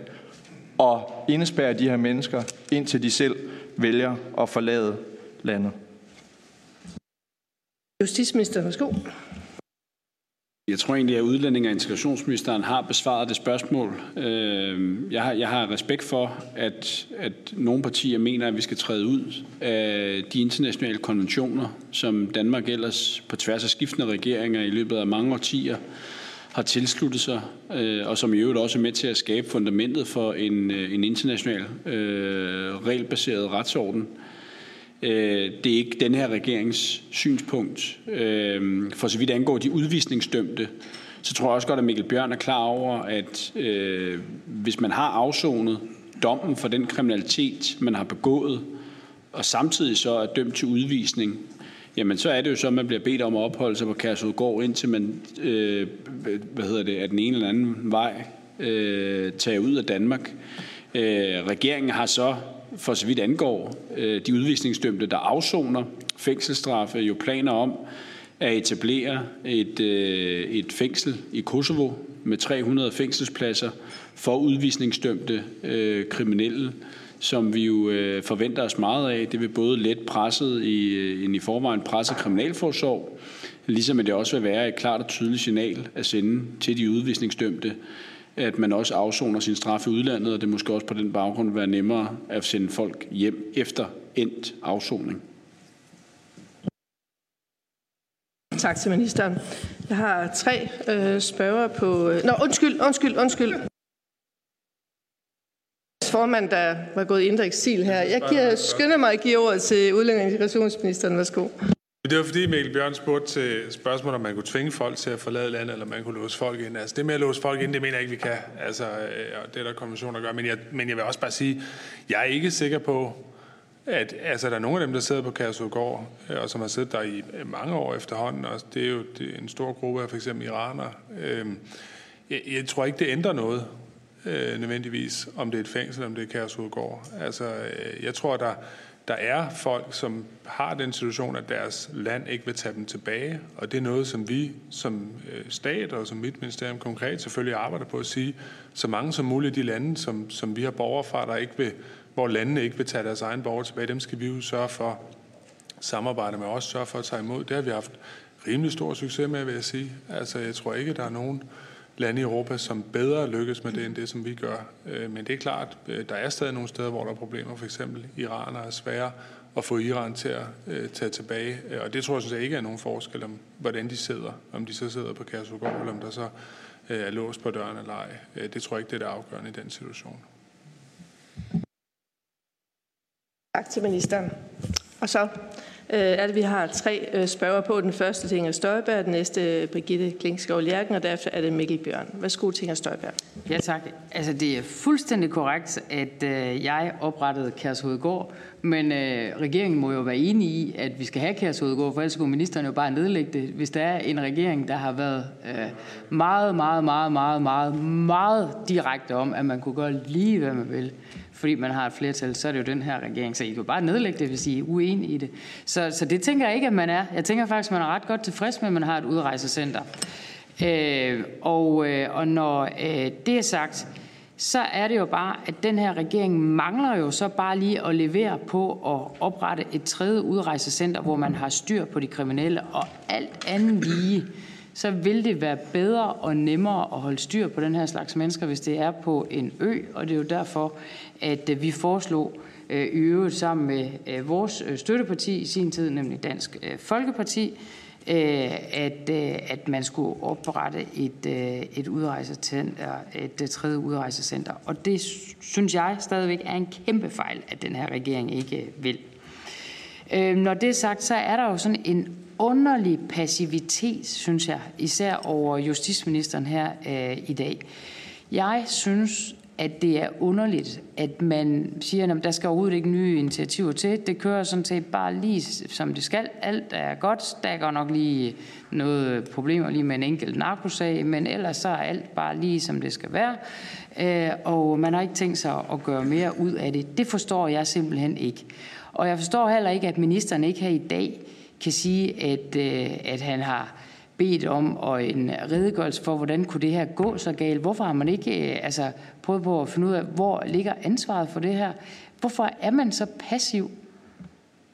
og indespærre de her mennesker, indtil de selv vælger at forlade landet. Justitsminister, værsgo. Jeg tror egentlig, at udlænding- og integrationsministeren har besvaret det spørgsmål. Øhm, jeg har, jeg har respekt for, at, at nogle partier mener, at vi skal træde ud af de internationale konventioner, som Danmark ellers på tværs af skiftende regeringer i løbet af mange årtier har tilsluttet sig, øh, og som i øvrigt også er med til at skabe fundamentet for en, øh, en international øh, regelbaseret retsorden. Øh, Øh, det er ikke den her regerings synspunkt. Øh, for så vidt angår de udvisningsdømte, så tror jeg også godt, at Mikkel Bjørn er klar over, at øh, hvis man har afsonet dommen for den kriminalitet, man har begået, og samtidig så er dømt til udvisning, jamen så er det jo så, at man bliver bedt om at opholde sig på Kærsudgård, indtil man øh, hvad hedder det, af den ene eller anden vej øh, tager ud af Danmark. Øh, regeringen har så for så vidt angår øh, de udvisningsdømte, der afsoner fængselsstraffe, jo planer om at etablere et, øh, et fængsel i Kosovo med 300 fængselspladser for udvisningsdømte øh, kriminelle, som vi jo øh, forventer os meget af. Det vil både let presset i øh, en i forvejen presset kriminalforsorg, ligesom det også vil være et klart og tydeligt signal at sende til de udvisningsdømte, at man også afsoner sin straf i udlandet, og det måske også på den baggrund være nemmere at sende folk hjem efter endt afsoning. Tak til ministeren. Jeg har tre øh, spørger på... Øh, nå, undskyld, undskyld, undskyld. Formand, der var gået i indre eksil her. Jeg giver, skynder mig at give ordet til udlænding- og integrationsministeren. Værsgo. Det var fordi Mikkel Bjørn spurgte til spørgsmålet, om man kunne tvinge folk til at forlade landet, eller man kunne låse folk ind. Altså det med at låse folk ind, det mener jeg ikke, vi kan. Altså, øh, og det er der konventioner, der gør. Men jeg, men jeg vil også bare sige, jeg er ikke sikker på, at altså, der er nogle af dem, der sidder på Kærsudgård, øh, og som har siddet der i øh, mange år efterhånden, og det er jo det er en stor gruppe af for eksempel iranere. Jeg, jeg tror ikke, det ændrer noget øh, nødvendigvis, om det er et fængsel, om det er Kærsudgård. Altså, øh, jeg tror, der der er folk, som har den situation, at deres land ikke vil tage dem tilbage, og det er noget, som vi som øh, stat og som mit ministerium konkret selvfølgelig arbejder på at sige, så mange som muligt af de lande, som, som vi har borgere fra, der ikke vil, hvor landene ikke vil tage deres egen borgere tilbage, dem skal vi jo sørge for samarbejde med os, sørge for at tage imod. Det har vi haft rimelig stor succes med, vil jeg sige. Altså, jeg tror ikke, der er nogen lande i Europa, som bedre lykkes med det, end det, som vi gør. Øh, men det er klart, øh, der er stadig nogle steder, hvor der er problemer. For eksempel Iran er svære at få Iran til at øh, tage tilbage. Øh, og det tror jeg synes jeg ikke er nogen forskel om, hvordan de sidder. Om de så sidder på Kærsugård, eller om der så er låst på døren eller ej. Det tror jeg ikke, det er det afgørende i den situation. Tak til ministeren. Og så Øh, er det, vi har tre øh, spørger på. Den første til Inger Støjberg, den næste Brigitte Klingskov Lærken, og derefter er det Mikkel Bjørn. Værsgo til Inger Støjberg. Ja tak. Altså det er fuldstændig korrekt, at øh, jeg oprettede Kærshovedgård, men øh, regeringen må jo være enige i, at vi skal have Kærshovedgård, for ellers kunne ministeren jo bare nedlægge det. Hvis der er en regering, der har været øh, meget, meget, meget, meget, meget, meget direkte om, at man kunne gøre lige, hvad man vil, fordi man har et flertal, så er det jo den her regering. Så I kan bare nedlægge det, hvis I er uenige i det. Så, så det tænker jeg ikke, at man er. Jeg tænker faktisk, at man er ret godt tilfreds med, at man har et udrejsecenter. Øh, og, øh, og når øh, det er sagt, så er det jo bare, at den her regering mangler jo så bare lige at levere på at oprette et tredje udrejsecenter, hvor man har styr på de kriminelle, og alt andet lige så vil det være bedre og nemmere at holde styr på den her slags mennesker, hvis det er på en ø. Og det er jo derfor, at øh, vi foreslog øh, i øvrigt sammen med øh, vores øh, støtteparti i sin tid, nemlig Dansk øh, Folkeparti, at, at man skulle oprette et, et, udrejsecenter, et tredje udrejsecenter. Og det synes jeg stadigvæk er en kæmpe fejl, at den her regering ikke vil. Når det er sagt, så er der jo sådan en underlig passivitet, synes jeg, især over justitsministeren her øh, i dag. Jeg synes, at det er underligt, at man siger, at der skal overhovedet ikke nye initiativer til. Det kører sådan set bare lige som det skal. Alt er godt. Der er godt nok lige noget problemer lige med en enkelt narkosag, men ellers så er alt bare lige som det skal være. Øh, og man har ikke tænkt sig at gøre mere ud af det. Det forstår jeg simpelthen ikke. Og jeg forstår heller ikke, at ministeren ikke her i dag kan sige, at, øh, at han har bedt om og en redegørelse for, hvordan kunne det her gå så galt. Hvorfor har man ikke øh, altså, prøvet på at finde ud af, hvor ligger ansvaret for det her? Hvorfor er man så passiv?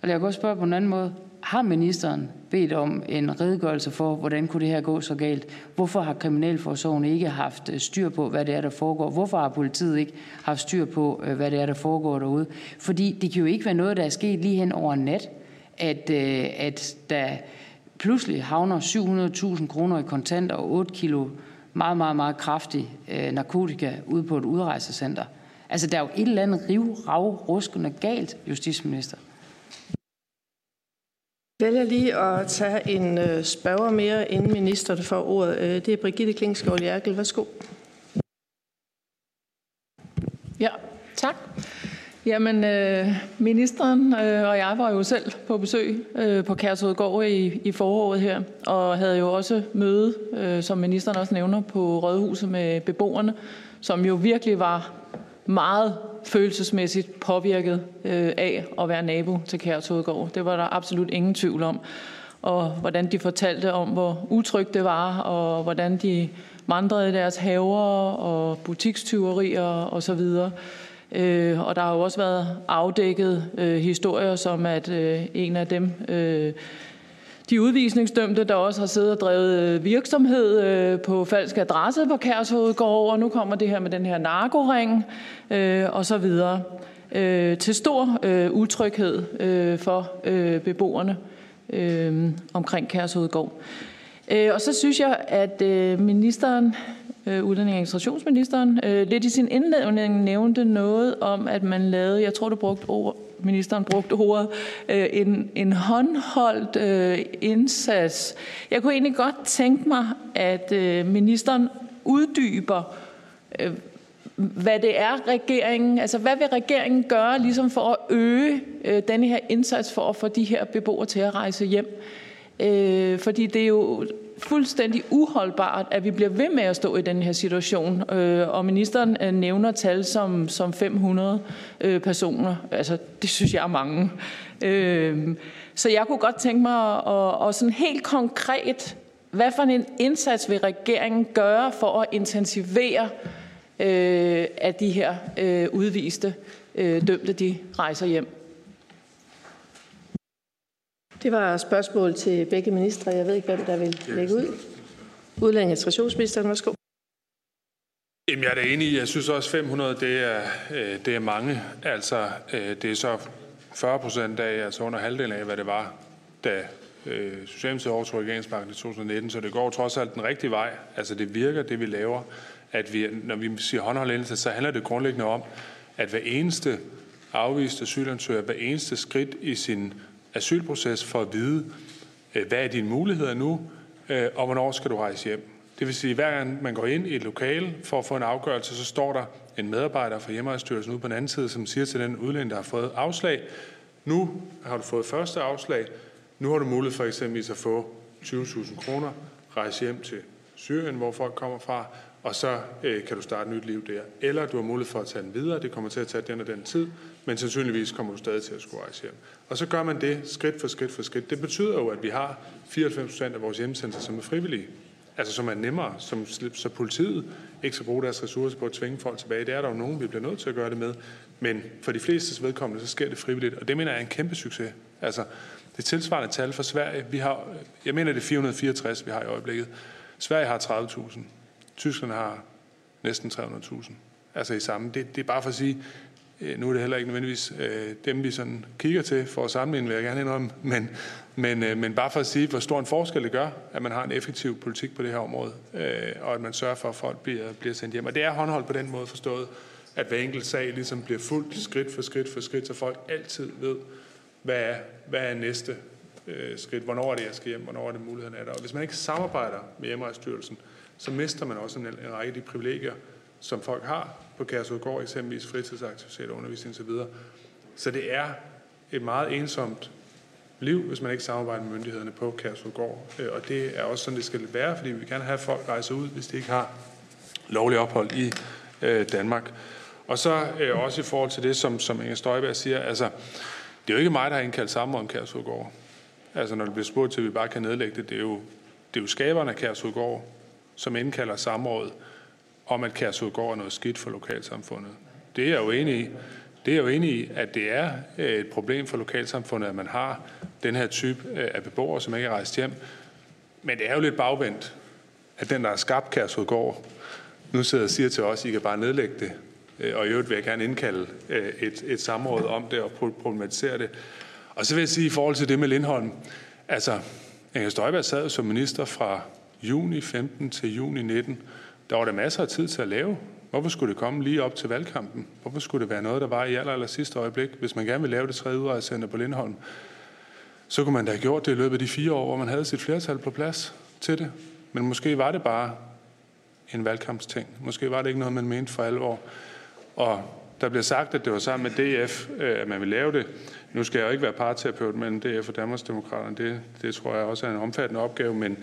Og jeg kan også spørge på en anden måde. Har ministeren bedt om en redegørelse for, hvordan kunne det her gå så galt? Hvorfor har Kriminalforsorgen ikke haft øh, styr på, hvad det er, der foregår? Hvorfor har politiet ikke haft styr på, hvad det er, der foregår derude? Fordi det kan jo ikke være noget, der er sket lige hen over nat, at, at der pludselig havner 700.000 kroner i kontanter og 8 kilo meget, meget, meget kraftig øh, narkotika ude på et udrejsecenter. Altså, der er jo et eller andet riv, rav, ruskende galt, justitsminister. Jeg vælger lige at tage en øh, spørger mere, inden ministeren får ordet. Øh, det er Brigitte Klingsgaard Jerkel. Værsgo. Ja, tak. Jamen, øh, ministeren øh, og jeg var jo selv på besøg øh, på Kærshovedgård i, i foråret her, og havde jo også møde, øh, som ministeren også nævner, på Rådhuset med beboerne, som jo virkelig var meget følelsesmæssigt påvirket øh, af at være nabo til Kærshovedgård. Det var der absolut ingen tvivl om. Og hvordan de fortalte om, hvor utrygt det var, og hvordan de vandrede i deres haver og butikstyverier osv., Øh, og der har jo også været afdækket øh, historier, som at øh, en af dem, øh, de udvisningsdømte, der også har siddet og drevet øh, virksomhed øh, på falsk adresse på Kærshovedgård, og nu kommer det her med den her narkoring øh, og så videre. Øh, til stor øh, utryghed øh, for øh, beboerne øh, omkring Kærshovedgård. Øh, og så synes jeg, at øh, ministeren øh, udlænding- og integrationsministeren, øh, lidt i sin indledning nævnte noget om, at man lavede, jeg tror, du brugte ord, ministeren brugte ordet, øh, en, en håndholdt øh, indsats. Jeg kunne egentlig godt tænke mig, at øh, ministeren uddyber, øh, hvad det er regeringen, altså hvad vil regeringen gøre ligesom for at øge øh, denne her indsats for at få de her beboere til at rejse hjem? Øh, fordi det er jo fuldstændig uholdbart, at vi bliver ved med at stå i den her situation. Øh, og ministeren øh, nævner tal som, som 500 øh, personer. Altså, det synes jeg er mange. Øh, så jeg kunne godt tænke mig at, at sådan helt konkret, hvad for en indsats vil regeringen gøre for at intensivere, øh, at de her øh, udviste øh, dømte, de rejser hjem? Det var spørgsmål til begge ministre. Jeg ved ikke, hvem der vil lægge ud. Udlænding og integrationsministeren, værsgo. Jamen, jeg er da enig Jeg synes også, 500 det er, øh, det er mange. Altså, øh, det er så 40 procent af, altså under halvdelen af, hvad det var, da øh, Socialdemokratiet overtog regeringsbanken i 2019. Så det går trods alt den rigtige vej. Altså, det virker, det vi laver. At vi, når vi siger håndholdt så handler det grundlæggende om, at hver eneste afviste asylansøger, hver eneste skridt i sin asylproces for at vide, øh, hvad er dine muligheder nu, øh, og hvornår skal du rejse hjem. Det vil sige, at hver gang man går ind i et lokale for at få en afgørelse, så står der en medarbejder fra Hjemrejsstyrelsen ude på den anden side, som siger til den udlænding, der har fået afslag, nu har du fået første afslag, nu har du mulighed for eksempelvis at få 20.000 kroner, rejse hjem til Syrien, hvor folk kommer fra, og så øh, kan du starte et nyt liv der. Eller du har mulighed for at tage den videre, det kommer til at tage den og den tid, men sandsynligvis kommer du stadig til at skulle rejse hjem. Og så gør man det skridt for skridt for skridt. Det betyder jo, at vi har 94 procent af vores hjemsendelser, som er frivillige. Altså som er nemmere, som, så politiet ikke skal bruge deres ressourcer på at tvinge folk tilbage. Det er der jo nogen, vi bliver nødt til at gøre det med. Men for de fleste vedkommende, så sker det frivilligt. Og det mener jeg er en kæmpe succes. Altså, det tilsvarende tal for Sverige, vi har, jeg mener det er 464, vi har i øjeblikket. Sverige har 30.000. Tyskland har næsten 300.000. Altså i samme. Det, det er bare for at sige, Øh, nu er det heller ikke nødvendigvis øh, dem, vi sådan kigger til for at sammenligne, vil jeg gerne indrømme, men, men, øh, men bare for at sige, hvor stor en forskel det gør, at man har en effektiv politik på det her område, øh, og at man sørger for, at folk bliver, bliver sendt hjem. Og det er håndholdt på den måde forstået, at hver enkelt sag ligesom bliver fuldt skridt for skridt for skridt, så folk altid ved, hvad er, hvad er næste øh, skridt, hvornår er det, jeg skal hjem, hvornår er det muligheden er der. Og hvis man ikke samarbejder med hjemrejsstyrelsen, så mister man også en, en række af de privilegier, som folk har på Kærsudgård, eksempelvis fritidsaktiviteter, undervisning osv. Så det er et meget ensomt liv, hvis man ikke samarbejder med myndighederne på Kærsudgård. Øh, og det er også sådan, det skal være, fordi vi vil gerne have, at folk rejser ud, hvis de ikke har lovlig ophold i øh, Danmark. Og så øh, også i forhold til det, som, som Inger Støjberg siger, altså, det er jo ikke mig, der har indkaldt samråd om Kærsudgård. Altså, når det bliver spurgt til, at vi bare kan nedlægge det, det er jo, det er jo skaberne af Kærsudgård, som indkalder samrådet om, at Kærsudgård er noget skidt for lokalsamfundet. Det er jeg jo enig i. Det er jeg jo enig i, at det er øh, et problem for lokalsamfundet, at man har den her type øh, af beboere, som ikke er rejst hjem. Men det er jo lidt bagvendt, at den, der har skabt Kærsudgård, nu sidder og siger til os, at I kan bare nedlægge det. Øh, og i øvrigt vil jeg gerne indkalde et, et samråd om det og problematisere det. Og så vil jeg sige i forhold til det med Lindholm, altså Inger Støjberg sad som minister fra juni 15 til juni 19. Der var der masser af tid til at lave Hvorfor skulle det komme lige op til valgkampen? Hvorfor skulle det være noget, der var i aller, aller sidste øjeblik? Hvis man gerne vil lave det tredje udrejsecenter på Lindholm, så kunne man da have gjort det i løbet af de fire år, hvor man havde sit flertal på plads til det. Men måske var det bare en valgkampsting. Måske var det ikke noget, man mente for alvor. Og der bliver sagt, at det var sammen med DF, øh, at man vil lave det. Nu skal jeg jo ikke være parterapeut mellem DF og Danmarksdemokraterne. Det, det tror jeg også er en omfattende opgave, men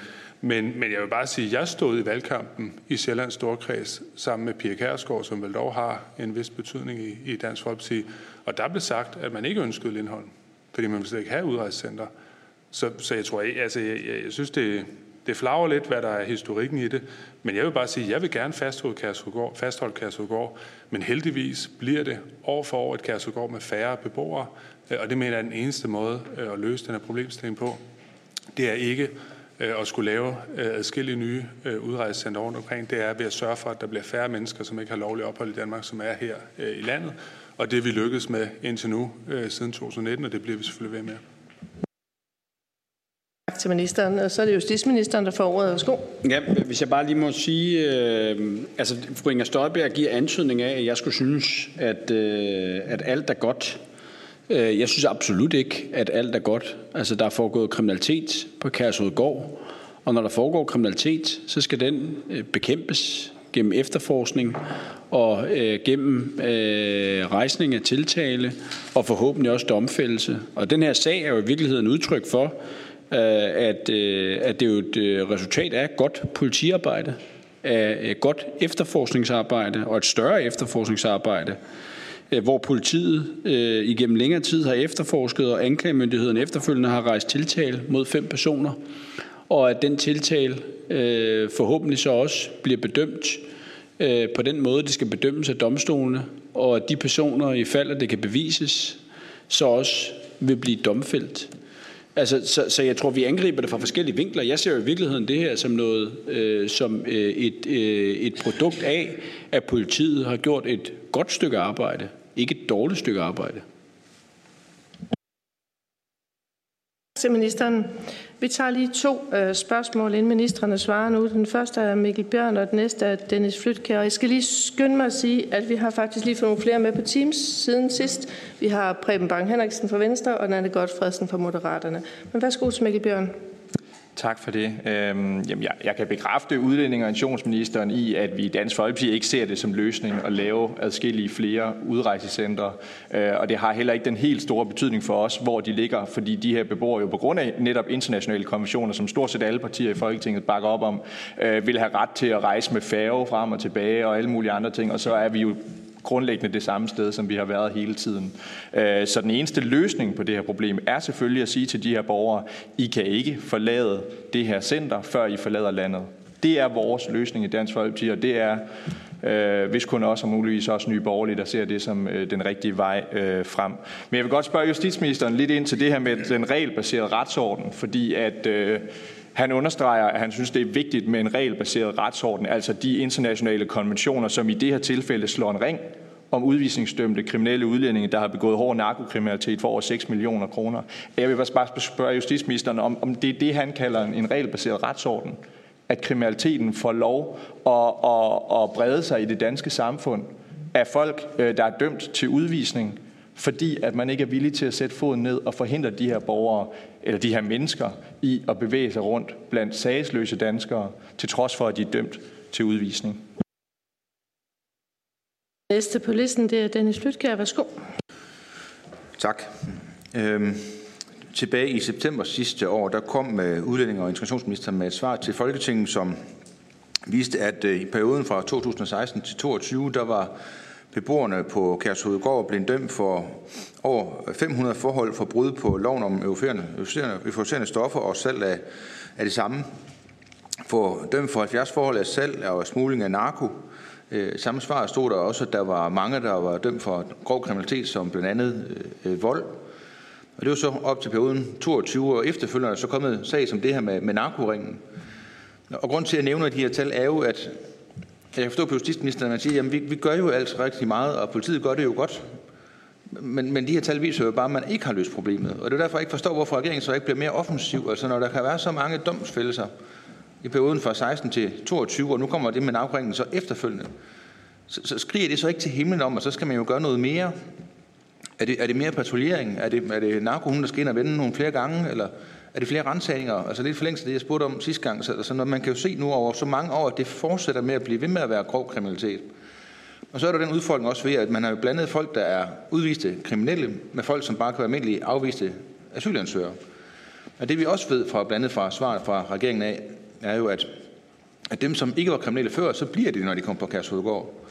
men, men jeg vil bare sige, at jeg stod i valgkampen i Sjællands Storkreds sammen med Pia Kærsgaard, som vel dog har en vis betydning i, i Dansk Folkeparti. Og der blev sagt, at man ikke ønskede Lindholm, fordi man ville slet ikke have udrejsecenter. Så, så jeg tror, jeg, altså, jeg, jeg, jeg synes, det, det flager lidt, hvad der er historikken i det. Men jeg vil bare sige, at jeg vil gerne fastholde Kærsudgård, fastholde Kærsudgård, men heldigvis bliver det år for år et Kærsudgård med færre beboere, og det mener jeg er den eneste måde øh, at løse den her problemstilling på. Det er ikke Øh, at skulle lave øh, adskillige nye øh, udrejsecenter rundt omkring, det er ved at sørge for, at der bliver færre mennesker, som ikke har lovlig ophold i Danmark, som er her i landet. Og det er vi lykkedes med indtil nu, siden 2019, og det bliver vi selvfølgelig ved med. Tak til ministeren. Og så er det justitsministeren, der får ordet. Værsgo. Ja, hvis jeg bare lige må sige, øh, altså fru Inger Støjberg giver antydning af, at jeg skulle synes, at, øh, at alt er godt Øh, Øh, jeg synes absolut ikke, at alt er godt. Altså, der er foregået kriminalitet på Kærshovedgård, og når der foregår kriminalitet, så skal den øh, bekæmpes gennem efterforskning og øh, gennem øh, rejsning af tiltale og forhåbentlig også domfældelse. Og den her sag er jo i virkeligheden udtryk for, øh, at, øh, at det er jo et øh, resultat af godt politiarbejde, af et godt efterforskningsarbejde og et større efterforskningsarbejde, Øh, hvor politiet øh, igennem længere tid har efterforsket, og anklagemyndigheden efterfølgende har rejst tiltale mod fem personer, og at den tiltale øh, forhåbentlig så også bliver bedømt øh, på den måde, det skal bedømmes af domstolene, og at de personer, i fald at det kan bevises, så også vil blive domfældt. Altså, så, så jeg tror, vi angriber det fra forskellige vinkler. Jeg ser jo i virkeligheden det her som noget, øh, som øh, et, øh, et produkt af, at politiet har gjort et godt stykke arbejde, ikke et dårligt stykke arbejde. til ministeren. Vi tager lige to øh, spørgsmål, inden ministerne svarer nu. Den første er Mikkel Bjørn, og den næste er Dennis Flytkær. Og jeg skal lige skynde mig at sige, at vi har faktisk lige fået nogle flere med på Teams siden sidst. Vi har Preben Bang Henriksen fra Venstre, og Nanne Godfredsen fra Moderaterne. Men værsgo til Mikkel Bjørn. Tak for det. Øhm, jamen jeg, jeg kan bekræfte udlænding- og integrationsministeren i, at vi i Dansk Folkeparti ikke ser det som løsning at lave adskillige flere udrejsecentre. Øh, og det har heller ikke den helt store betydning for os, hvor de ligger, fordi de her beboere jo på grund af netop internationale konventioner, som stort set alle partier i Folketinget bakker op om, øh, vil have ret til at rejse med færge frem og tilbage og alle mulige andre ting. Og så er vi jo grundlæggende det samme sted, som vi har været hele tiden. Øh, så den eneste løsning på det her problem er selvfølgelig at sige til de her borgere, I kan ikke forlade det her center, før I forlader landet. Det er vores løsning i Dansk Folkeparti, og det er øh, hvis kun også og muligvis også nye borgerlige, der ser det som øh, den rigtige vej øh, frem. Men jeg vil godt spørge justitsministeren lidt ind til det her med den regelbaserede retsorden, fordi at øh, han understreger, at han synes, det er vigtigt med en regelbaseret retsorden, altså de internationale konventioner, som i det her tilfælde slår en ring om udvisningsdømte kriminelle udlændinge, der har begået hård narkokriminalitet for over 6 millioner kroner. Jeg vil bare spørge justitsministeren, om, om det er det, han kalder en regelbaseret retsorden. At kriminaliteten får lov at, at, at brede sig i det danske samfund af folk, øh, der er dømt til udvisning, fordi at man ikke er villig til at sætte foden ned og forhindre de her borgere, eller de her mennesker, i at bevæge sig rundt blandt sagsløse danskere, til trods for, at de er dømt til udvisning. Næste på listen det er Dennis Lytkær. Værsgo. Tak. Øhm, tilbage i september sidste år, der kom øh, udlænding- og integrationsministeren med et svar til Folketinget, som viste, at øh, i perioden fra 2016 til 2022, der var beboerne på Kærshovedgård blev dømt for over 500 forhold for brud på loven om euforiserende stoffer og salg af, af det samme. For dømt for 70 forhold af salg og smugling af narko. Øh, samme svar stod der også, at der var mange, der var dømt for grov kriminalitet, som blandt andet øh, øh vold. Og det var så op til perioden 22, og efterfølgende er så kommet sag som det her med, med narkoringen. Og grund til, at jeg nævner de her tal, er jo, at jeg forstår på justitsministeren, at man siger, at vi, vi gør jo altså rigtig meget, og politiet gør det jo godt. Men, men de her tal viser jo bare, at man ikke har løst problemet. Og det er derfor, jeg ikke forstår, hvorfor regeringen så ikke bliver mere offensiv. Altså når der kan være så mange domsfældelser i perioden fra 16 til 22, og nu kommer det med navringen så efterfølgende, så, så skriger det så ikke til himlen om, og så skal man jo gøre noget mere. Er det, er det mere patruljering? Er det, er det narkohunden, der skal ind og vende nogle flere gange? Eller er det flere rensagninger? Altså lidt forlængst af det, jeg spurgte om sidste gang. Så, altså, når man kan jo se nu over så mange år, at det fortsætter med at blive ved med at være grov kriminalitet. Og så er der den udfordring også ved, at man har jo blandet folk, der er udviste kriminelle, med folk, som bare kan være almindelige afviste asylansøgere. Og det vi også ved fra blandet fra svaret fra regeringen af, er jo, at, at dem, som ikke var kriminelle før, så bliver det, når de kommer på Kærshovedgård.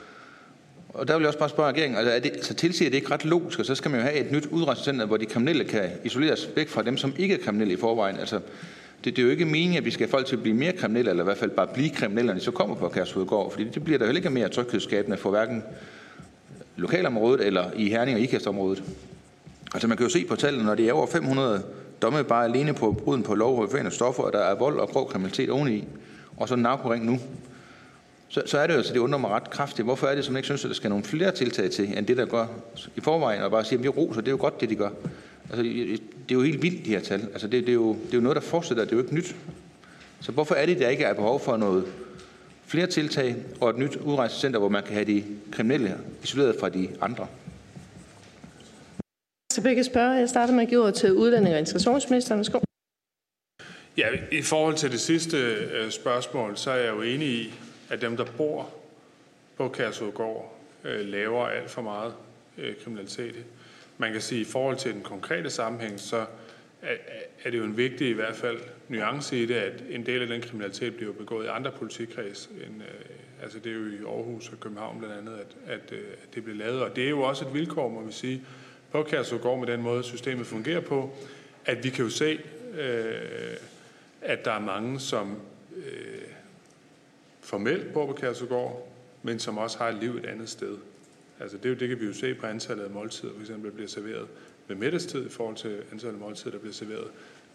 Og der vil jeg også bare spørge regeringen, altså er det, så tilsiger det ikke ret logisk, og så skal man jo have et nyt udrejsecenter, hvor de kriminelle kan isoleres væk fra dem, som ikke er kriminelle i forvejen. Altså, det, det er jo ikke meningen, at vi skal have folk til at blive mere kriminelle, eller i hvert fald bare blive kriminelle, når de så kommer på Kærshovedgård, fordi det bliver der heller ikke mere tryghedsskabende for hverken lokalområdet eller i Herning og Ikastområdet. Altså man kan jo se på tallene, når det er over 500 domme bare alene på bruden på lov og stoffer, og der er vold og grov kriminalitet oveni, og så narkoring nu, så, så er det jo, altså, det undrer mig ret kraftigt. Hvorfor er det, som ikke synes, at der skal nogle flere tiltag til, end det, der gør i forvejen, og bare sige, at vi roser, det er jo godt, det de gør. Altså, det er jo helt vildt, de her tal. Altså, det, det, er jo, det er jo noget, der fortsætter, det er jo ikke nyt. Så hvorfor er det, der ikke er behov for noget flere tiltag og et nyt udrejsecenter, hvor man kan have de kriminelle isoleret fra de andre? Så begge spørger. Jeg starter med at give ordet til udlænding og integrationsministeren. Værsgo. Ja, i forhold til det sidste øh, spørgsmål, så er jeg jo enig i, at dem, der bor på Kærsudgård, øh, laver alt for meget øh, kriminalitet. Man kan sige, at i forhold til den konkrete sammenhæng, så er, er det jo en vigtig i hvert fald nuance i det, at en del af den kriminalitet bliver begået i andre politikreds. End, øh, altså det er jo i Aarhus og København blandt andet, at, at, øh, at det bliver lavet. Og det er jo også et vilkår, må vi sige, på Kærsudgård med den måde, systemet fungerer på, at vi kan jo se, øh, at der er mange, som øh, formelt bor på Kærsegård, men som også har et liv et andet sted. Altså det, er jo, det kan vi jo se på antallet af måltider, for eksempel, der bliver serveret ved middagstid i forhold til antallet af måltider, der bliver serveret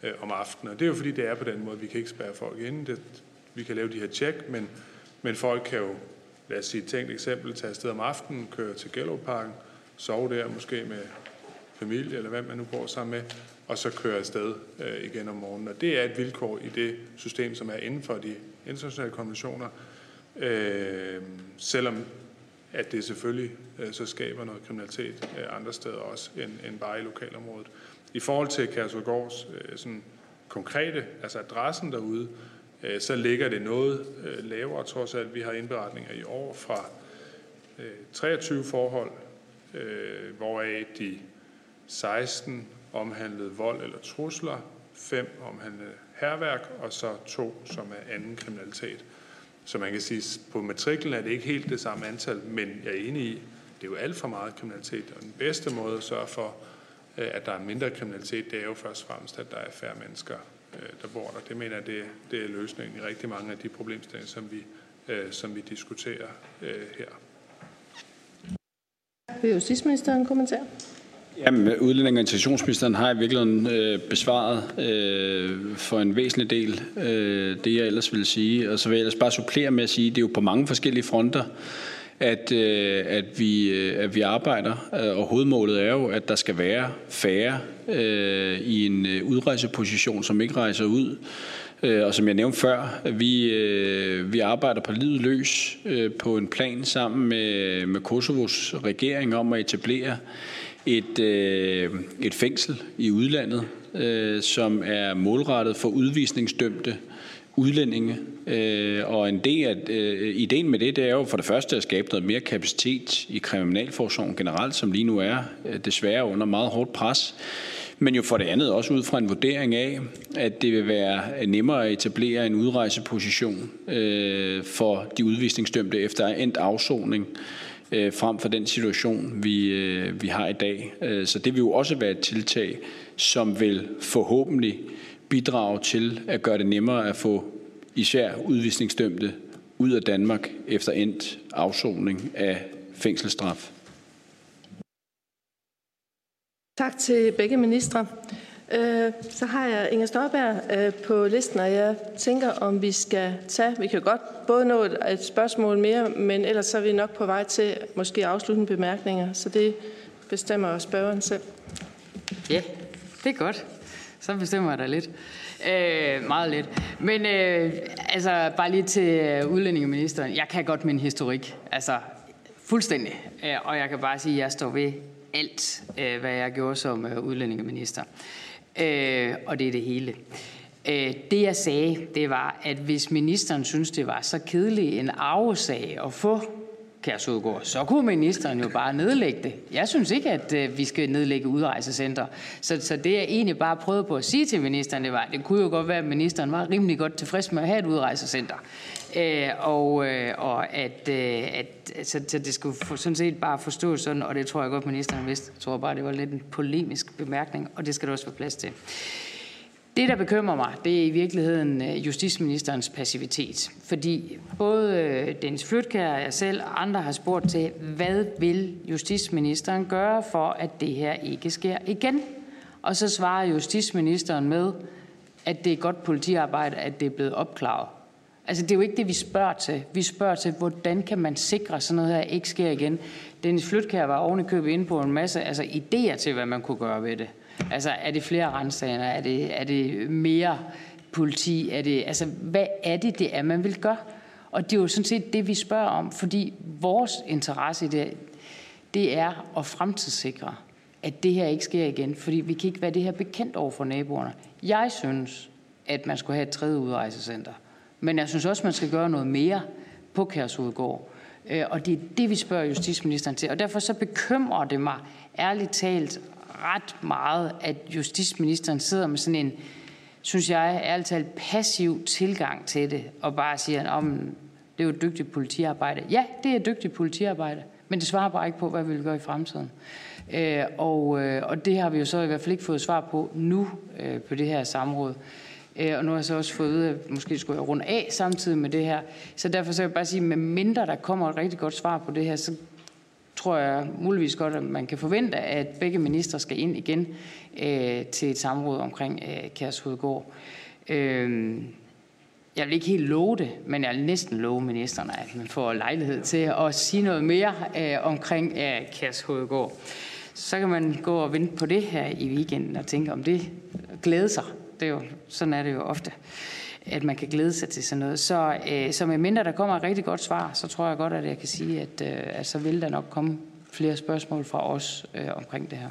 øh, om aftenen. Og det er jo fordi, det er på den måde, vi kan ikke spærre folk ind. Det, vi kan lave de her tjek, men, men folk kan jo, lad os sige et tænkt eksempel, tage afsted om aftenen, køre til Gellerparken, sove der måske med familie, eller hvem man nu bor sammen med, og så køre afsted øh, igen om morgenen. Og det er et vilkår i det system, som er inden for de internationale konventioner, øh, selvom at det selvfølgelig øh, så skaber noget kriminalitet øh, andre steder også end, end bare i lokalområdet. I forhold til Kærsudgårds øh, sådan konkrete, altså adressen derude, øh, så ligger det noget øh, lavere trods alt. Vi har indberetninger i år fra øh, 23 forhold, øh, hvoraf de 16 omhandlede vold eller trusler, fem omhandlede herværk, og så to, som er anden kriminalitet. Så man kan sige, på matriklen er det ikke helt det samme antal, men jeg er enig i, det er jo alt for meget kriminalitet, og den bedste måde at sørge for, øh, at der er mindre kriminalitet, det er jo først og fremmest, at der er færre mennesker, øh, der bor der. Det mener jeg, det, det er løsningen i rigtig mange af de problemstillinger, som vi, øh, som vi diskuterer her. Vil justitsministeren kommentere? Jamen, udlænding- og integrationsministeren har i virkeligheden øh, besvaret øh, for en væsentlig del øh, det, jeg ellers ville sige. Og så vil jeg ellers bare supplere med at sige, at det er jo på mange forskellige fronter, at, øh, at, vi, øh, at vi arbejder. Øh, og hovedmålet er jo, at der skal være færre øh, i en øh, udrejseposition, som ikke rejser ud. Øh, og som jeg nævnte før, vi, vi arbejder på livet løs på en plan sammen med, med Kosovos regering om at etablere et, øh, et fængsel i udlandet, øh, som er målrettet for udvisningsdømte udlændinge. Øh, og en del af, øh, ideen med det, det er jo for det første at skabe noget mere kapacitet i kriminalforsorgen generelt, som lige nu er øh, desværre under meget hårdt pres. Men jo for det andet også ud fra en vurdering af, at det vil være nemmere at etablere en udrejseposition øh, for de udvisningsdømte efter endt afsoning øh, frem for den situation, vi, øh, vi har i dag. Øh, så det vil jo også være et tiltag, som vil forhåbentlig bidrage til at gøre det nemmere at få især udvisningsdømte ud af Danmark efter endt afsoning af fængselsstraf. Tak til begge ministre. Øh, så har jeg Inger Støjberg øh, på listen, og jeg tænker, om vi skal tage, vi kan godt både nå et spørgsmål mere, men ellers så er vi nok på vej til måske afsluttende bemærkninger, så det bestemmer spørgeren selv. Ja, det er godt. Så bestemmer jeg da lidt. Øh, meget lidt. Men øh, altså, bare lige til øh, udlændingeministeren. Jeg kan godt min historik. Altså, fuldstændig. Øh, og jeg kan bare sige, at jeg står ved alt, hvad jeg gjorde som udlændingeminister. Øh, og det er det hele. Øh, det jeg sagde, det var, at hvis ministeren synes, det var så kedelig en arvesag at få Kærsudgård, så kunne ministeren jo bare nedlægge det. Jeg synes ikke, at øh, vi skal nedlægge udrejsecenter. Så, så det jeg egentlig bare prøvede på at sige til ministeren, det var, det kunne jo godt være, at ministeren var rimelig godt tilfreds med at have et udrejsecenter. Øh, og, øh, og at, øh, at så, så det skulle for, sådan set bare forstås sådan, og det tror jeg godt, ministeren vidste. Jeg tror bare, det var lidt en polemisk bemærkning, og det skal der også være plads til. Det, der bekymrer mig, det er i virkeligheden øh, justitsministerens passivitet. Fordi både Dens Dennis Flytkær og jeg selv og andre har spurgt til, hvad vil justitsministeren gøre for, at det her ikke sker igen? Og så svarer justitsministeren med, at det er godt politiarbejde, at det er blevet opklaret. Altså, det er jo ikke det, vi spørger til. Vi spørger til, hvordan kan man sikre, at sådan noget her ikke sker igen. Dennis Flytkær var oven i købet inde på en masse altså, idéer til, hvad man kunne gøre ved det. Altså, er det flere rensagerne? Er det, er det mere politi? Er det, altså, hvad er det, det er, man vil gøre? Og det er jo sådan set det, vi spørger om, fordi vores interesse i det, det er at fremtidssikre, at det her ikke sker igen, fordi vi kan ikke være det her bekendt over for naboerne. Jeg synes, at man skulle have et tredje udrejsecenter. Men jeg synes også, man skal gøre noget mere på Kærshovedgård. Øh, og det er det, vi spørger justitsministeren til. Og derfor så bekymrer det mig ærligt talt ret meget, at justitsministeren sidder med sådan en, synes jeg, ærligt talt passiv tilgang til det, og bare siger, om det er jo dygtigt politiarbejde. Ja, det er dygtigt politiarbejde, men det svarer bare ikke på, hvad vi vil gøre i fremtiden. Øh, og, øh, og det har vi jo så i hvert fald ikke fået svar på nu øh, på det her samråd. Øh, og nu har jeg så også fået at måske skulle jeg runde af samtidig med det her. Så derfor så vil jeg bare sige, at med mindre der kommer et rigtig godt svar på det her, så tror jeg muligvis godt, at man kan forvente, at begge ministre skal ind igen øh, til et samråd omkring øh, Kærshovedgård. Øh, jeg vil ikke helt love det, men jeg vil næsten love ministerne, at man får lejlighed til at sige noget mere øh, omkring øh, Kærshovedgård. Så kan man gå og vente på det her i weekenden og tænke, om det glæder sig det er jo, sådan er det jo ofte, at man kan glæde sig til sådan noget. Så, øh, så med mindre der kommer et rigtig godt svar, så tror jeg godt, at jeg kan sige, at, øh, at så vil der nok komme flere spørgsmål fra os øh, omkring det her.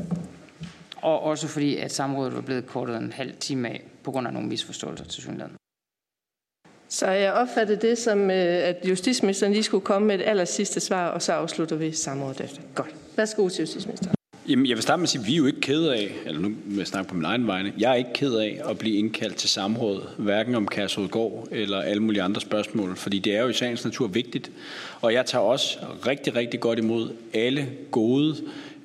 Og også fordi, at samrådet var blevet kortet en halv time af, på grund af nogle misforståelser til synligheden. Så jeg opfattede det som, øh, at justitsministeren lige skulle komme med et aller sidste svar, og så afslutter vi samrådet efter. Godt. Værsgo til justitsministeren. Jamen, jeg vil starte med at sige, at vi er jo ikke ked af, eller nu vil jeg snakke på min egen vegne, jeg er ikke ked af at blive indkaldt til samråd, hverken om Kærshovedgård eller alle mulige andre spørgsmål, fordi det er jo i sagens natur vigtigt. Og jeg tager også rigtig, rigtig godt imod alle gode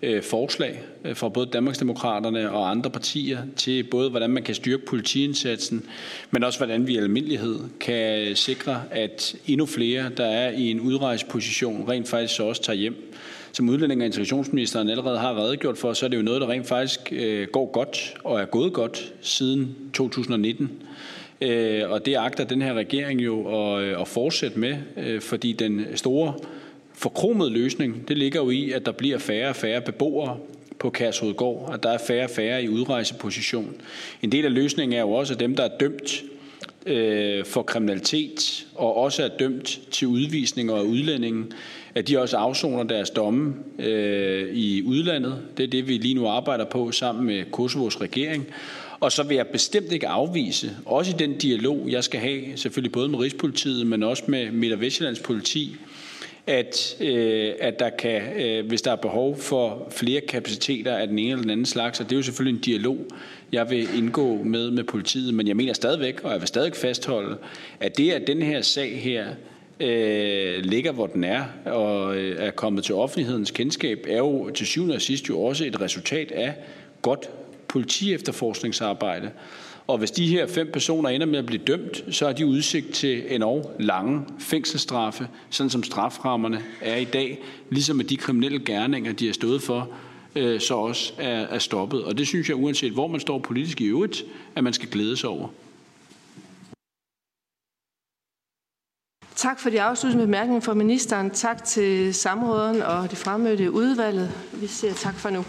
øh, forslag øh, fra både Danmarksdemokraterne og andre partier til både, hvordan man kan styrke politiindsatsen, men også hvordan vi i almindelighed kan sikre, at endnu flere, der er i en udrejseposition, rent faktisk så også tager hjem som udlænding og integrationsministeren allerede har redegjort for, så er det jo noget, der rent faktisk øh, går godt og er gået godt siden 2019. Øh, og det agter den her regering jo at, øh, at fortsætte med, øh, fordi den store forkromede løsning, det ligger jo i, at der bliver færre og færre beboere på Kærshovedgård, at der er færre og færre i udrejseposition. En del af løsningen er jo også, at dem, der er dømt øh, for kriminalitet og også er dømt til udvisning og udlændingen, at de også afsoner deres domme øh, i udlandet. Det er det, vi lige nu arbejder på sammen med Kosovos regering. Og så vil jeg bestemt ikke afvise, også i den dialog, jeg skal have, selvfølgelig både med Rigspolitiet, men også med Midt- og Vestjyllands politi, at, øh, at der kan, øh, hvis der er behov for flere kapaciteter af den ene eller den anden slags, og det er jo selvfølgelig en dialog, jeg vil indgå med med politiet, men jeg mener stadigvæk, og jeg vil stadig fastholde, at det, at den her sag her øh, ligger, hvor den er, og øh, er kommet til offentlighedens kendskab, er jo til syvende og sidst jo også et resultat af godt politiefterforskningsarbejde. Og hvis de her fem personer ender med at blive dømt, så har de udsigt til enormt lange fængselsstraffe, sådan som straframmerne er i dag, ligesom at de kriminelle gerninger, de har stået for, øh, så også er, er stoppet. Og det synes jeg, uanset hvor man står politisk i øvrigt, at man skal glæde sig over. Tak for de afsluttende bemærkninger fra ministeren. Tak til samråden og det fremmødte udvalget. Vi siger tak for nu.